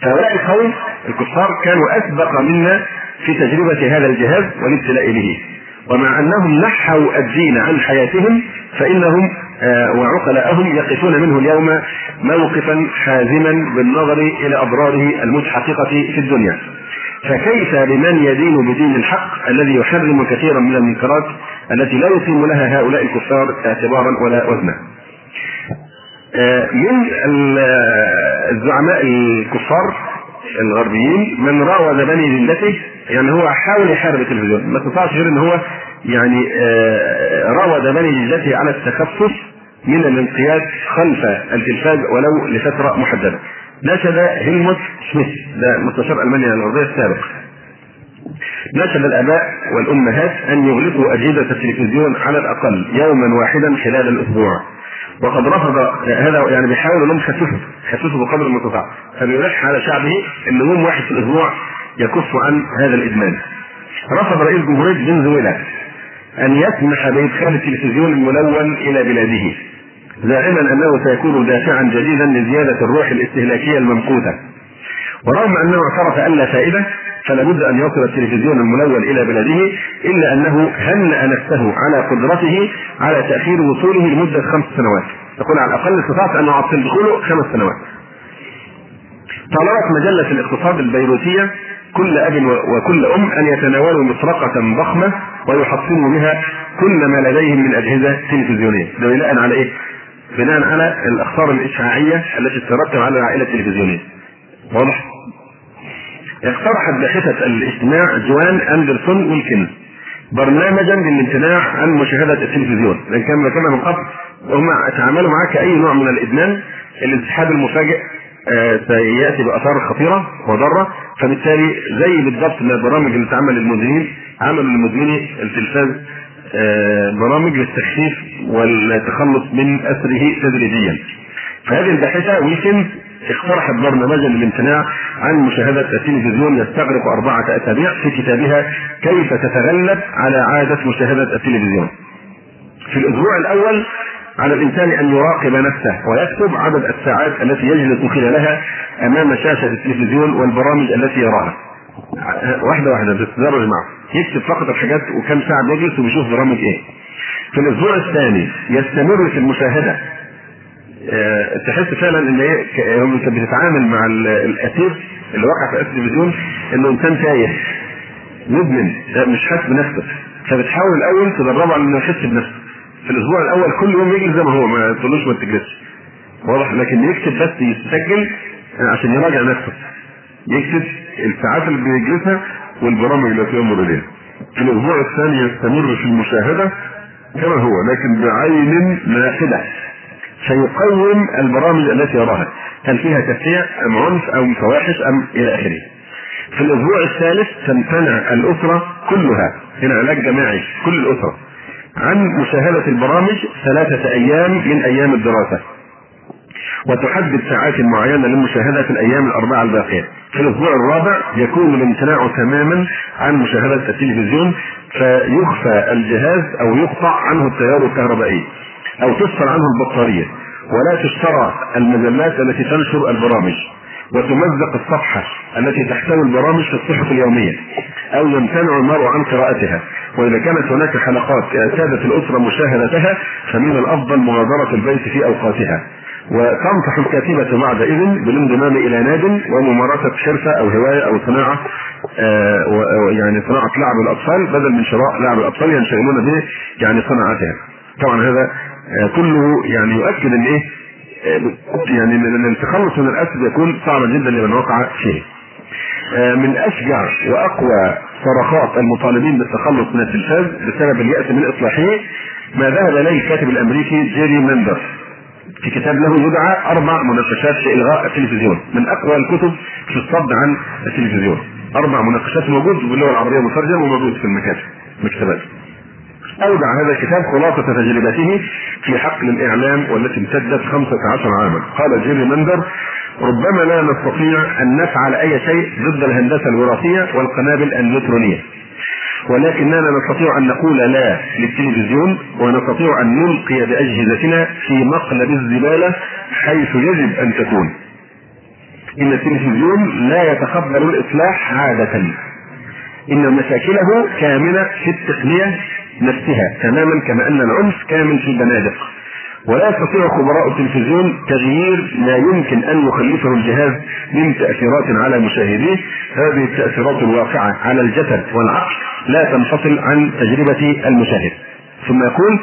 فهؤلاء القوم الكفار كانوا أسبق منا في تجربة هذا الجهاز والابتلاء به. ومع أنهم نحوا الدين عن حياتهم فإنهم آه، وعقلاءهم يقفون منه اليوم موقفا حازما بالنظر إلى أضراره المتحققة في الدنيا فكيف بمن يدين بدين الحق الذي يحرم كثيرا من المنكرات التي لا يقيم لها هؤلاء الكفار اعتبارا ولا وزنا. آه، من الزعماء الكفار الغربيين من راود بني ذلته يعني هو حاول يحارب التلفزيون ما استطاعش غير إن هو يعني راود بني ذلته على التخصص من الانقياد خلف التلفاز ولو لفترة محددة. نشد هيلموت سميث ده مستشار ألمانيا الغربيه السابق. نشد الآباء والأمهات أن يغلقوا أجهزة التلفزيون على الأقل يوما واحدا خلال الأسبوع. وقد رفض هذا يعني بيحاول انهم يخففوا يخففوا بقدر المستطاع فبيلح على شعبه إن يوم واحد في الأسبوع يكف عن هذا الإدمان. رفض رئيس جمهورية فنزويلا أن يسمح بإدخال التلفزيون الملون إلى بلاده زاعما أنه سيكون دافعا جديدا لزيادة الروح الاستهلاكية الممقوته ورغم أنه اعترف أن لا فائدة فلا بد أن يصل التلفزيون الملون إلى بلده إلا أنه هنأ نفسه على قدرته على تأخير وصوله لمدة خمس سنوات. يقول على الأقل استطعت أن أعطل دخوله خمس سنوات. طلبت مجلة الاقتصاد البيروتية كل أب وكل أم أن يتناولوا مطرقة ضخمة ويحصنوا بها كل ما لديهم من أجهزة تلفزيونية. ده بناء على إيه؟ بناء على الأخطار الإشعاعية التي تترتب على العائله التلفزيونيه واضح؟ اقترحت باحثة الاجتماع جوان أندرسون ويلكنز برنامجا للامتناع عن مشاهدة التلفزيون. لأن كما من قبل هم تعاملوا معاه كأي نوع من الإدمان الانسحاب المفاجئ آه سيأتي بآثار خطيرة وضارة فبالتالي زي بالضبط ما البرامج اللي تعمل للمدمنين عملوا لمدمني التلفاز آه برامج للتخفيف والتخلص من أثره تدريجيا فهذه الباحثة ويكند اقترحت برنامجا للامتناع عن مشاهدة التلفزيون يستغرق أربعة أسابيع في كتابها كيف تتغلب على عادة مشاهدة التلفزيون. في الأسبوع الأول على الإنسان أن يراقب نفسه ويكتب عدد الساعات التي يجلس خلالها أمام شاشة التلفزيون والبرامج التي يراها. واحدة واحدة بتتدرج معه. يكتب فقط الحاجات وكم ساعة بيجلس وبيشوف برامج إيه. في الأسبوع الثاني يستمر في المشاهدة آه، تحس فعلا إن هي انت بتتعامل مع الأسير اللي وقع في التلفزيون إنه إنسان تايه مدمن مش حاسس بنفسه فبتحاول الأول تدربه على إنه يحس بنفسه في الأسبوع الأول كل يوم يجلس زي ما هو ما تقولوش ما تجلسش. واضح لكن يكتب بس يسجل عشان يراجع نفسه. يكتب الساعات اللي بيجلسها والبرامج التي يمر بها في الأسبوع الثاني يستمر في المشاهدة كما هو لكن بعين ناحده سيقوم البرامج التي يراها. هل فيها تشريع أم عنف أم فواحش أم إلى آخره؟ في الأسبوع الثالث تمتنع الأسرة كلها هنا علاج جماعي كل الأسرة. عن مشاهدة البرامج ثلاثة أيام من أيام الدراسة وتحدد ساعات معينة للمشاهده في الأيام الأربعة الباقية. في الأسبوع الرابع يكون الامتناع تماما عن مشاهدة التلفزيون فيخفى الجهاز أو يقطع عنه التيار الكهربائي. أو تفصل عنه البطارية ولا تشترى المجلات التي تنشر البرامج وتمزق الصفحة التي تحتوي البرامج في الصحف اليومية أو يمتنع المرء عن قراءتها وإذا كانت هناك حلقات اعتادت الأسرة مشاهدتها فمن الأفضل مغادرة البيت في أوقاتها وتنصح الكاتبة بعدئذ بالانضمام إلى ناد وممارسة حرفة أو هواية أو صناعة آه يعني صناعة لعب الأطفال بدل من شراء لعب الأطفال ينشغلون به يعني صناعتها. طبعا هذا آه كله يعني يؤكد إن إيه آه يعني من التخلص من الاسد يكون صعبا جدا لمن وقع فيه. من أشجع وأقوى صرخات المطالبين بالتخلص من التلفاز بسبب اليأس من إصلاحه ما ذهب إليه الكاتب الأمريكي جيري مندر في كتاب له يدعى أربع مناقشات في إلغاء التلفزيون. من أقوى الكتب في الصد عن التلفزيون. أربع مناقشات موجود باللغة العربية مترجم وموجود في المكاتب. مكتبات. أودع هذا الكتاب خلاصة تجربته في حقل الإعلام والتي امتدت 15 عاما. قال جيري مندر ربما لا نستطيع أن نفعل أي شيء ضد الهندسة الوراثية والقنابل النيوترونية ولكننا نستطيع أن نقول لا للتلفزيون ونستطيع أن نلقي بأجهزتنا في مقلب الزبالة حيث يجب أن تكون. إن التلفزيون لا يتقبل الإصلاح عادة. إن مشاكله كامنة في التقنية نفسها تماما كما أن العنف كامل في البنادق. ولا يستطيع خبراء التلفزيون تغيير ما يمكن أن يخلفه الجهاز من تأثيرات على مشاهديه. هذه التأثيرات الواقعة على الجسد والعقل لا تنفصل عن تجربة المشاهد. ثم يقول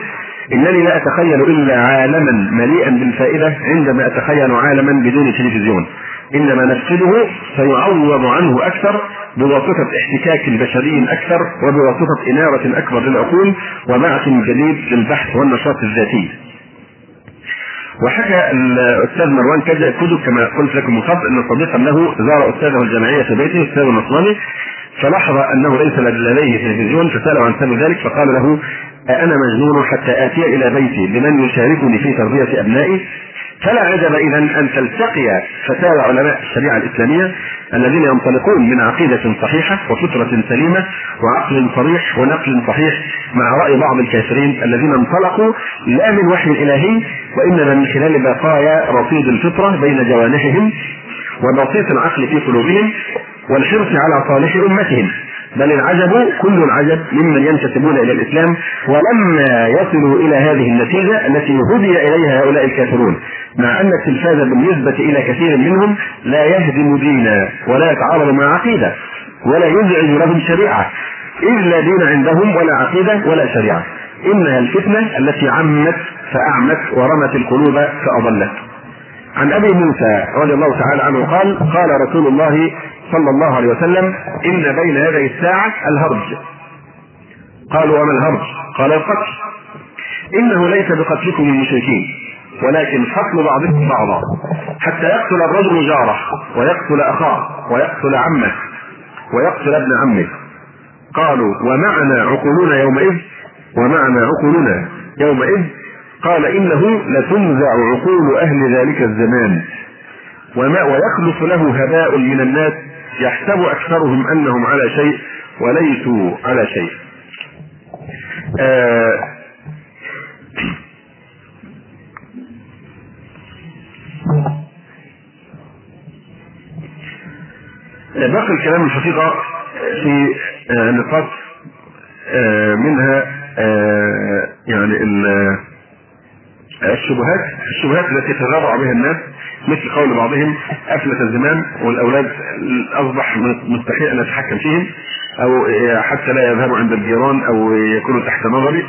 إنني لا أتخيل إلا عالما مليئا بالفائدة عندما أتخيل عالما بدون تلفزيون. إنما نفقده سيعوض عنه أكثر بواسطة احتكاك البشري أكثر وبواسطة إنارة أكبر للعقول وبعث جديد للبحث والنشاط الذاتي. وحكى الأستاذ مروان كدو كما قلت لكم من قبل أن صديقا له زار أستاذه الجامعية في بيته أستاذ نصراني فلاحظ أنه ليس لديه تلفزيون فساله عن سبب ذلك فقال له أأنا مجنون حتى آتي إلى بيتي بمن يشاركني في تربية أبنائي فلا عجب اذا أن تلتقي فتاوى علماء الشريعة الإسلامية الذين ينطلقون من عقيدة صحيحة وفطرة سليمة وعقل صريح ونقل صحيح مع رأي بعض الكافرين الذين انطلقوا لا من وحي إلهي وإنما من خلال بقايا رصيد الفطرة بين جوانحهم وبسيط العقل في قلوبهم والحرص على صالح أمتهم. بل العجب كل العجب ممن ينتسبون إلى الإسلام ولما يصلوا إلى هذه النتيجة التي هدي إليها هؤلاء الكافرون. مع أن التلفاز بالنسبة إلى كثير منهم لا يهدم دينا ولا يتعارض مع عقيدة ولا يزعج لهم شريعة اذ لا دين عندهم ولا عقيدة ولا شريعة. إنها الفتنة التي عمت فأعمت ورمت القلوب فأضلت. عن أبي موسى رضي الله تعالى عنه قال قال رسول الله صلى الله عليه وسلم إن بين يدي الساعة الهرج. قالوا وما الهرج؟ قال القتل. إنه ليس بقتلكم المشركين ولكن قتل بعضكم بعضا حتى يقتل الرجل جاره ويقتل أخاه ويقتل عمه ويقتل ابن عمه. قالوا ومعنا عقولنا يومئذ ومعنا عقولنا يومئذ. قال إنه لتنزع عقول أهل ذلك الزمان وما ويخلص له هباء من الناس يحسب أكثرهم أنهم على شيء وليسوا على شيء. آه باقي الكلام الحقيقة في آه نقاط آه منها آه يعني الشبهات الشبهات التي تتابع بها الناس. مثل قول بعضهم افلت الزمان والأولاد أصبح مستحيل أن اتحكم فيهم أو حتى لا يذهبوا عند الجيران أو يكونوا تحت نظري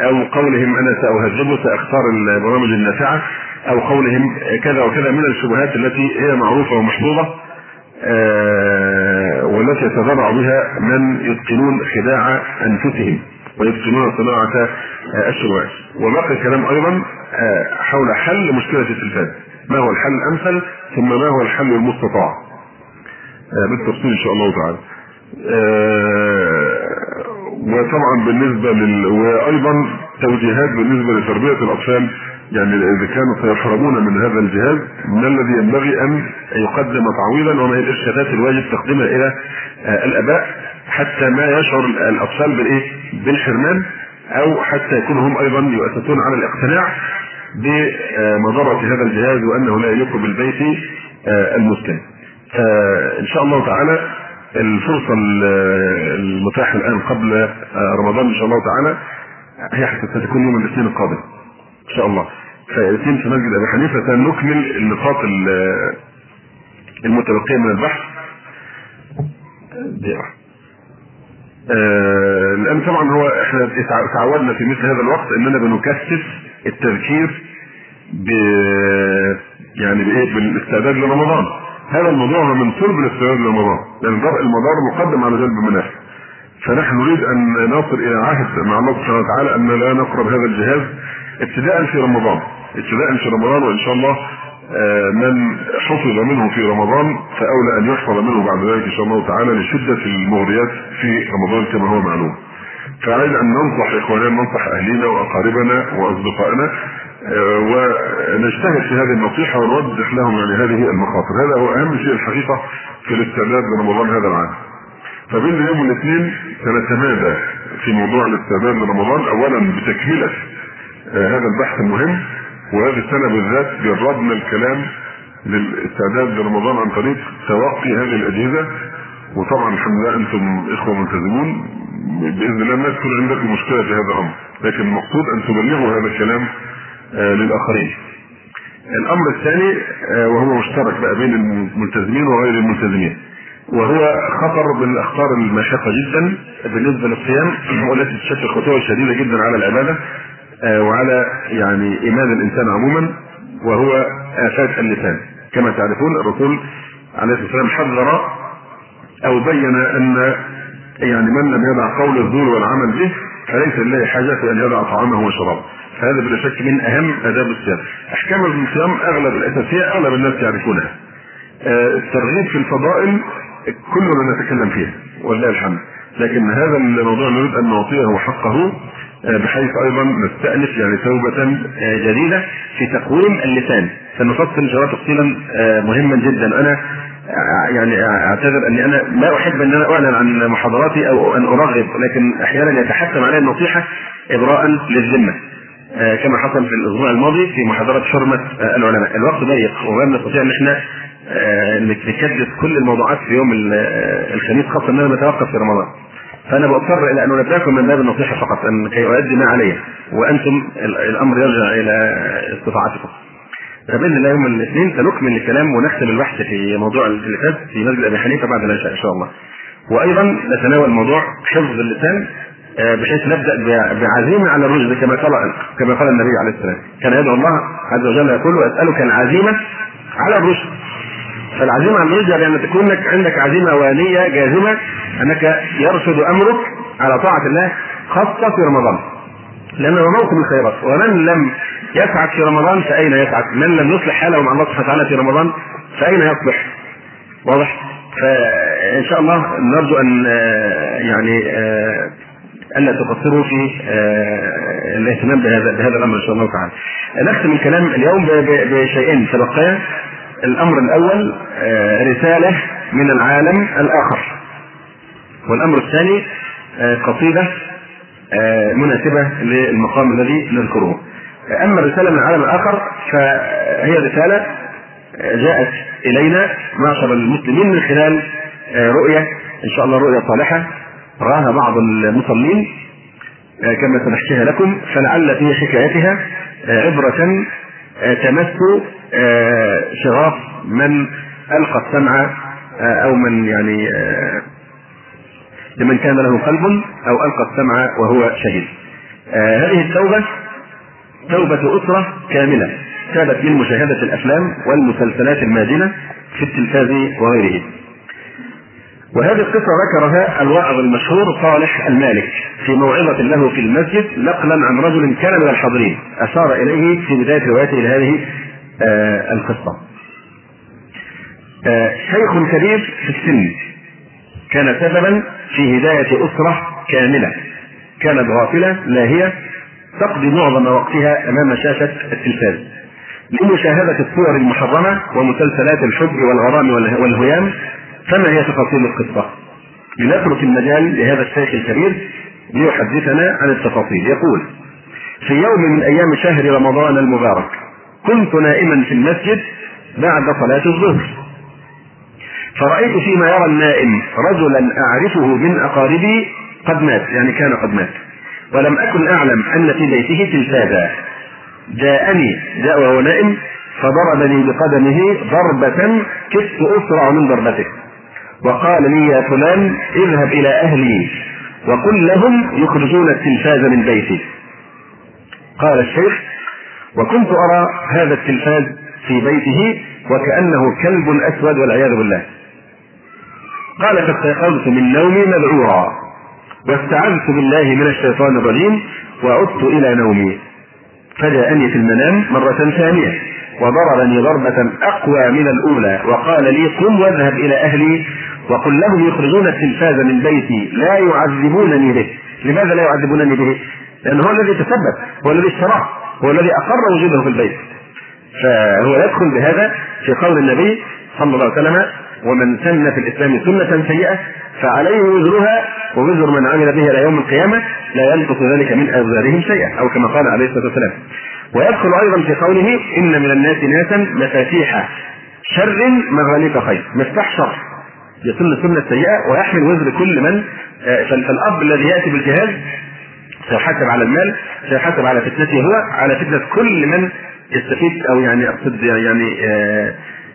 أو قولهم أنا ساهذبه سأختار البرامج النافعة أو قولهم كذا وكذا من الشبهات التي هي معروفة ومحفوظة والتي يتذرع بها من يتقنون خداع أنفسهم ويتقنون صناعة الشبهات. وبقي الكلام أيضا حول حل مشكلة التلفاز. ما هو الحل الامثل ثم ما هو الحل المستطاع. بالتفصيل إن شاء الله تعالى. وطبعا بالنسبة لل وأيضا توجيهات بالنسبة لتربية الأطفال. يعني إذا كانوا سيحرمون من هذا الجهاز من الذي ينبغي أن يقدم تعويضا وما هي الإرشادات الواجب تقديمها إلى الأباء حتى ما يشعر الأطفال بالإيه؟ بالحرمان أو حتى يكونوا هم أيضا يؤسسون على الاقتناع. بمضرة هذا الجهاز وأنه لا يليق بالبيت المسلم. إن شاء الله تعالى الفرصة المتاحة الآن قبل رمضان إن شاء الله تعالى هي ستكون يوم الاثنين القادم. إن شاء الله. فائتين في مسجد أبي حنيفة سنكمل النقاط المتبقيه من البحث دي آه طبعا هو إحنا تعودنا في مثل هذا الوقت إننا بنكثف التذكير ب يعني بإيه؟ بالاستعداد لرمضان. هذا الموضوع هو من صلب الاستعداد لرمضان لأن درء المضار مقدم على جلب المنافع فنحن نريد أن نصل إلى عهد مع الله سبحانه وتعالى أن لا نقرب هذا الجهاز ابتداء في رمضان. ابتداء في رمضان وإن شاء الله آه، من حفظ منه في رمضان فأولى أن يحفظ منه بعد ذلك إن شاء الله تعالى لشدة المغريات في رمضان كما هو معلوم. فعلينا ان ننصح إخواننا ننصح أهلينا وأقاربنا وأصدقائنا آه، ونجتهد في هذه النصيحة ونوضح لهم يعني هذه المخاطر، هذا هو أهم شيء الحقيقة في الاستعداد لرمضان هذا العام. فبين اليوم والاثنين سنتمادى في موضوع الاستعداد لرمضان. اولا بتكملة آه، هذا البحث المهم وهذه السنة بالذات جربنا الكلام للاستعداد لرمضان عن طريق توقي هذه الأجهزة. وطبعا الحمد لله أنتم إخوة ملتزمون بإذن الله ما تكون عندكم مشكلة في هذا الأمر. لكن المقصود أن تبلغوا هذا الكلام آه للآخرين. الأمر الثاني آه وهو مشترك بقى بين الملتزمين وغير الملتزمين. وهو خطر من الاخطار الماشقه جدا بالنسبة للصيام والتي تشكل خطورة شديدة جدا على العبادة آه، وعلى يعني إيمان الإنسان عموما وهو آفات اللسان. كما تعرفون الرسول عليه الصلاة والسلام حذر أو بين أن يعني من لم يدع قول الزور والعمل به فليس لله حاجة في أن يدع طعامه وشرابه. فهذا بلا شك من أهم أداب الصيام. أحكام الصيام أغلب الأساسية أغلب الناس يعرفونها. آه، الترغيب في الفضائل كلنا نتكلم فيها ولله الحمد. لكن هذا الموضوع نريد أن نعطيه حقه آه، بحيث أيضا نستأنف يعني توبة آه، جديدة في تقويم اللسان. سنفصل جواب تفصيلا مهما جدا. أنا يعني اعتذر اني أنا لا احب ان أنا اعلن عن محاضراتي أو ان ارغب لكن أحيانا يتحتم علي النصيحة إبراء للذمة كما حصل في الأسبوع الماضي في محاضرة حرمة العلماء الوقت ضيق وما نستطيع ان إحنا نكدس كل الموضوعات في يوم الخميس خاصة اننا نتوقف في رمضان فانا بضطر إلى أن أنبهكم من باب النصيحة فقط أن كي أؤدي ما علي وأنتم الأمر يرجع إلى استطاعتكم. فباذن الله يوم الاثنين سنكمل الكلام ونختم البحث في موضوع اللي فات في مسجد أبي حنيفة بعد العشاء إن شاء الله. وأيضا نتناول موضوع حفظ اللسان آه، بحيث نبدأ بعزيمة على الرشد كما قال كما قال النبي عليه السلام كان يدعو الله عز وجل يقول واسالك العزيمة على الرشد. فالعزيمة على الرشد يعني أن تكون لك عندك عزيمة ونية جازمة أنك يرشد أمرك على طاعة الله خاصة في رمضان. لأنه موسم الخيرات ومن لم يسعد في رمضان فأين يسعد؟ من لم يصلح حاله مع الله سبحانه وتعالى في رمضان فأين يصلح؟ واضح؟ فإن شاء الله نرجو أن يعني ألا تقصروا في الاهتمام بهذا بهذا الأمر إن شاء الله تعالى. نختم الكلام اليوم بشيئين تبقيا الأمر الأول رسالة من العالم الآخر والأمر الثاني آه، آه، مناسبة للمقام الذي نذكره. أما الرسالة من العالم الآخر فهي رسالة آه، جاءت إلينا معشر المسلمين من خلال رؤية إن شاء الله رؤية صالحة رآها بعض المصلين كما سنحكيها لكم فلعل في حكايتها عبرة تمس شغاف من ألقى السمع أو من يعني لمن كان له قلب أو ألقى السمع وهو شهيد. آه هذه التوبة توبة أسرة كاملة تابت من مشاهده الأفلام والمسلسلات الماجنه في التلفاز وغيره. وهذه القصة ذكرها الواعظ المشهور صالح المالك في موعظة له في المسجد نقلا عن رجل كان من الحاضرين أشار إليه في بداية روايته إلى هذه آه القصة. آه شيخ كبير في السن كان سببا في هداية أسرة كاملة. كانت غافلة لاهية تقضي معظم وقتها أمام شاشة التلفاز. لمشاهدة الصور المحرمة ومسلسلات الحب والغرام والهيام فما هي تفاصيل القصة؟ لنترك المجال لهذا الشيخ الكبير ليحدثنا عن التفاصيل. يقول في يوم من أيام شهر رمضان المبارك كنت نائما في المسجد بعد صلاة الظهر. فرأيت فيما يرى النائم رجلا أعرفه من أقاربي قد مات يعني كان قد مات. ولم أكن أعلم أن في بيته تلفازا جاءني جاء وهو نائم فضربني بقدمه ضربة كدت أسرع من ضربته. وقال لي يا فلان اذهب إلى أهلي وقل لهم يخرجون التلفاز من بيتي. قال الشيخ وكنت أرى هذا التلفاز في بيته وكأنه كلب أسود والعياذ بالله. قال فاستيقظت من نومي مذعورا واستعذت بالله من الشيطان الرجيم وعدت إلى نومي. فجاءني في المنام مرة ثانية وضربني ضربة أقوى من الأولى وقال لي قم واذهب إلى أهلي وقل لهم يخرجون التلفاز من بيتي لا يعذبونني به. لماذا لا يعذبونني به؟ لأنه هو الذي تسبب هو الذي اشتراه هو الذي أقر وجوده في البيت. فهو يدخل بهذا في قول النبي صلى الله عليه وسلم ومن سن في الإسلام سنة سيئة فعليه وزرها ووزر من عمل به إلى يوم القيامة لا ينقص ذلك من اوزارهم شيئا أو كما قال عليه الصلاة والسلام. ويدخل أيضا في قوله إن من الناس ناسا مفاتيح شر مغاليق خير. مفتاح شر. يسن سنة سيئة ويحمل وزر كل من فالأب الذي يأتي بالجهاز سيحاسب على المال سيحاسب على فتنته هو على فتنة كل من يستفيد أو يعني أقصد يعني آه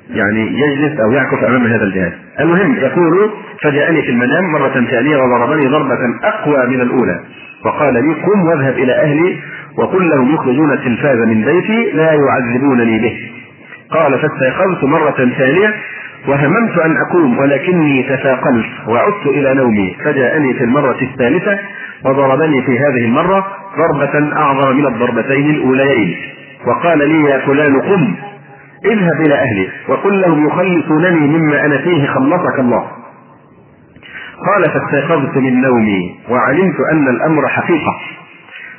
يعني يجلس أو يعكف أمام هذا الجهاز. المهم يقول فجاءني في المنام مرة ثانية وضربني ضربة أقوى من الأولى وقال لي قم واذهب إلى أهلي وقل لهم يخرجون التلفاز من بيتي لا يعذبونني به. قال فاستيقظت مرة ثانية وهممت أن أقوم ولكني تثاقلت وعدت إلى نومي فجاءني في المرة الثالثة وضربني في هذه المرة ضربة أعظم من الضربتين الأوليين وقال لي يا فلان قم اذهب إلى أهلي وقل لهم يخلصونني مما أنا فيه خلصك الله. قال فاستيقظت من نومي وعلمت أن الأمر حقيقة.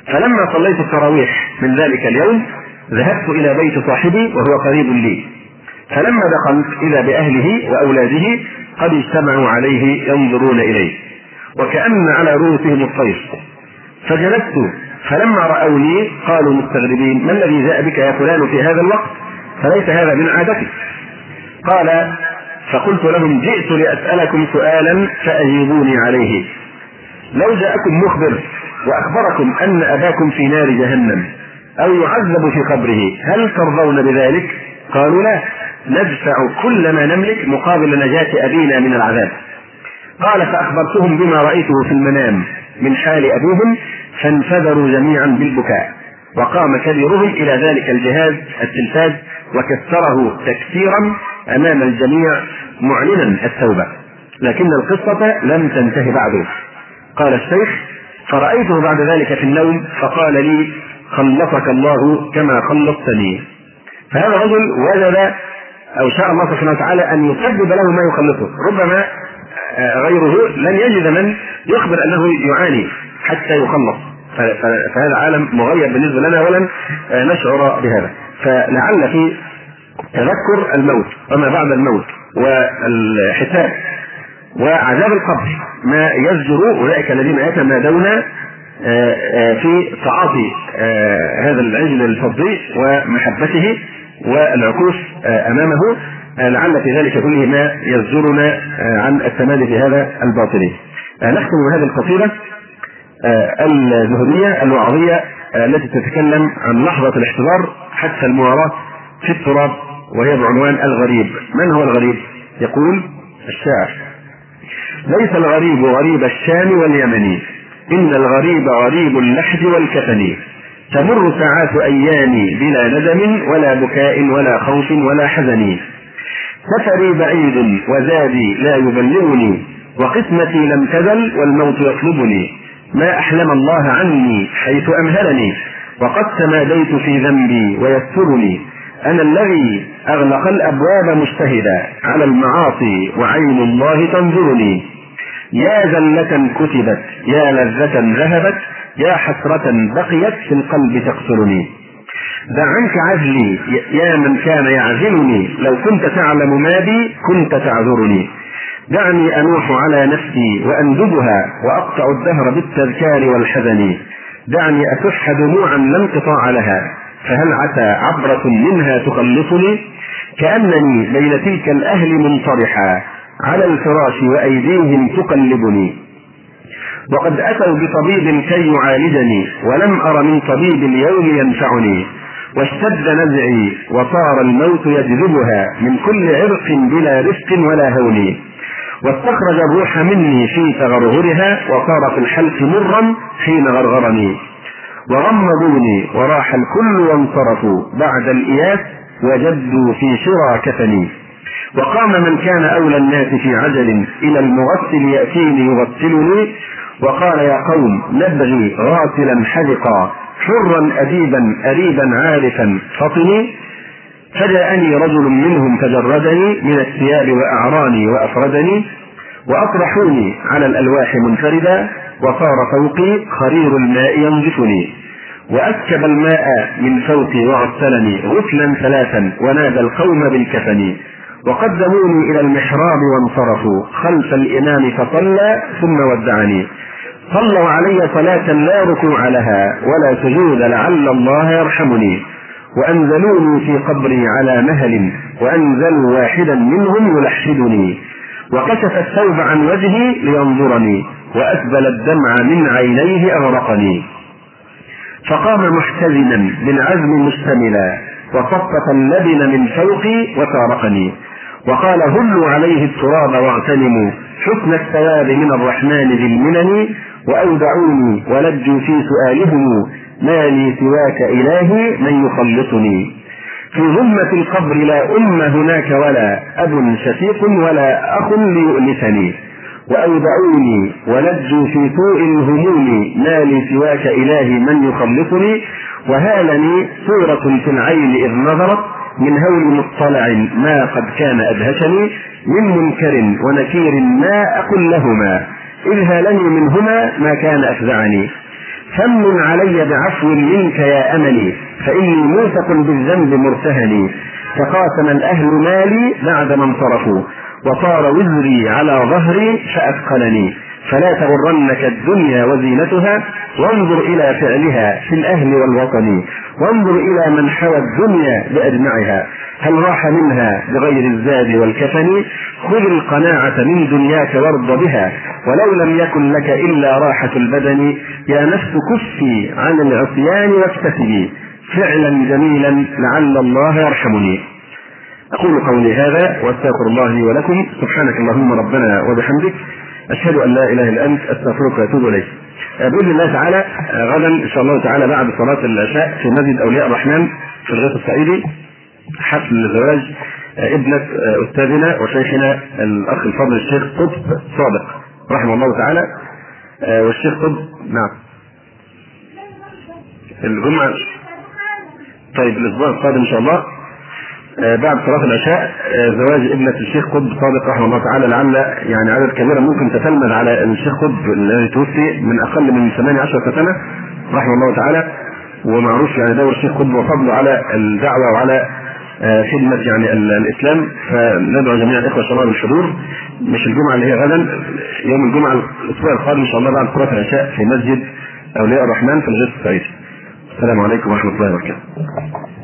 فلما صليت التراويح من ذلك اليوم ذهبت إلى بيت صاحبي وهو قريب لي. فلما دخلت اذا بأهله وأولاده قد اجتمعوا عليه ينظرون إليه. وكأن على رؤوسهم الطير. فجلست فلما رأوني قالوا مستغربين ما الذي جاء بك يا فلان في هذا الوقت؟ فليس هذا من عادتك قال فقلت لهم جئت لأسألكم سؤالا فأجيبوني عليه. لو جاءكم مخبر وأخبركم أن أباكم في نار جهنم أو يعذب في قبره هل ترضون بذلك؟ قالوا لا ندفع كل ما نملك مقابل نجاة أبينا من العذاب. قال فأخبرتهم بما رأيته في المنام من حال أبيهم فانفذروا جميعا بالبكاء وقام كبيرهم إلى ذلك الجهاز التلفاز وكسره تكسيرا أمام الجميع معلنا التوبة. لكن القصة لم تنتهي بعد. قال الشيخ فرأيته بعد ذلك في النوم فقال لي خلصك الله كما خلصتني. فهذا الرجل وجد أو شاء الله سبحانه وتعالى أن يسبب له ما يخلصه. ربما غيره لن يجد من يخبر أنه يعاني حتى يخلص. فهذا عالم مغير بالنسبة لنا ولن نشعر بهذا. فلعل في تذكر الموت وما بعد الموت والحساب وعذاب القبر ما يزجر أولئك الذين يتمادون في تعاطي هذا العجل الفضي ومحبته والعكوف أمامه لعل في ذلك كله ما يزجرنا عن التمادي في هذا الباطل. نختم هذه القصيدة الزهديه الوعظية التي تتكلم عن لحظة الاحتضار حتى المواراة في التراب وهي بعنوان الغريب. من هو الغريب؟ يقول الشاعر. ليس الغريب غريب الشام واليمن إن الغريب غريب اللحد والكفن تمر ساعات أيامي بلا ندم ولا بكاء ولا خوف ولا حزن. سفري بعيد وزادي لا يبلغني وقسمتي لم تزل والموت يطلبني. ما أحلم الله عني حيث أمهلني وقد تماديت في ذنبي ويسترني أنا الذي أغلق الأبواب مجتهدا على المعاصي وعين الله تنظرني. يا زلة كتبت يا لذة ذهبت يا حسرة بقيت في القلب تقتلني. دع عنك عزلي يا من كان يعزلني لو كنت تعلم ما بي كنت تعذرني. دعني أنوح على نفسي وأندبها وأقطع الدهر بالتذكار والحزن. دعني أكح دموعا لا انقطاع لها فهل عسى عبرة منها تخلصني؟ كأنني بين تلك الأهل منطرحا على الفراش وأيديهم تقلبني. وقد أتوا بطبيب كي يعالجني ولم أر من طبيب اليوم ينفعني. واشتد نزعي وصار الموت يجذبها من كل عرق بلا رفق ولا هون. واستخرج الروح مني في تغرغرها وصار في الحلق مرا حين غرغرني. وغمضوني وراح الكل وانصرفوا. بعد الإياس وجدوا في شرى كفني. وقام من كان أولى الناس في عجل إلى المغسل يأتيني يغسلني. وقال يا قوم نبغي غاسلا حذقا حرا أديبا أريبا عارفا فطني. فجاءني رجل منهم تجردني من الثياب وأعراني وأفردني وأطرحوني على الألواح منفردا وصار فوقي خرير الماء ينزفني وأسكب الماء من فوقي وغسلني غسلا ثلاثا ونادى القوم بالكفن وقدموني إلى المحراب وانصرفوا خلف الإمام فصلى ثم ودعني صلوا علي صلاة لا ركوع لها ولا سجود لعل الله يرحمني وأنزلوني في قبري على مهل وأنزلوا واحدا منهم يلحدني. وكشف الثوب عن وجهي لينظرني وأسبل الدمع من عينيه أغرقني. فقام محتزنا بالعزم مشتملا وصفت اللبن من فوقي وفارقني وقال هلوا عليه التراب واغتنموا حسن الثواب من الرحمن ذي المنن وأودعوني ولجوا في سؤالهم. ما لي سواك إلهي من يخلصني في ظلمة القبر لا أم هناك ولا أب شفيق ولا أخ ليؤنسني. وأودعوني ولجوا في سوء الهموم. ما لي سواك إلهي من يخلصني وهالني صورة في العين إذ نظرت من هول مطلع ما قد كان أدهشني. من منكر ونكير ما أقل لهما إذ هالني منهما ما كان أفزعني. فمن علي بعفو منك يا أملي فإني موثق بالذنب مرتهني فقاسم الأهل مالي بعد ما انصرفوا. وصار وزري على ظهري فأثقلني. فلا تغرنك الدنيا وزينتها وانظر إلى فعلها في الأهل والوطن. وانظر إلى من حوى الدنيا بأجمعها. هل راح منها بغير الزاد والكفن؟ خذ القناعة من دنياك وارض بها. ولو لم يكن لك إلا راحة البدن يا نفس كفي عن العصيان واكتسبي. فعلا جميلا لعل الله يرحمني. أقول قولي هذا وأستغفر الله لي ولكم. سبحانك اللهم ربنا وبحمدك. أشهد أن لا إله إلا أنت. أستغفرك وأتوب إليك. بإذن الله تعالى غدا إن شاء الله تعالى بعد صلاة العشاء في مسجد أولياء الرحمن في الغيط الصعيدي حفل زواج ابنة أستاذنا وشيخنا الأخ الفاضل الشيخ قطب صادق. رحمه الله تعالى. والشيخ قطب نعم. الجمعة. طيب الأسبوع القادم إن شاء الله. بعد صلاة العشاء زواج ابنة الشيخ قطب صادق رحمه الله تعالى لعل يعني عدد كبير ممكن تتلمذ على الشيخ قطب الذي توفي من أقل من 18 سنة رحمه الله تعالى ومعروف يعني دور الشيخ قطب وفضله على الدعوة وعلى خدمة يعني الإسلام. فندعو جميع الإخوة إن شاء الله بالحضور. مش الجمعة اللي هي غدا يوم الجمعة الأسبوع القادم إن شاء الله بعد صلاة العشاء في مسجد أولياء الرحمن في الغيط السعيدي السلام عليكم ورحمة الله وبركاته.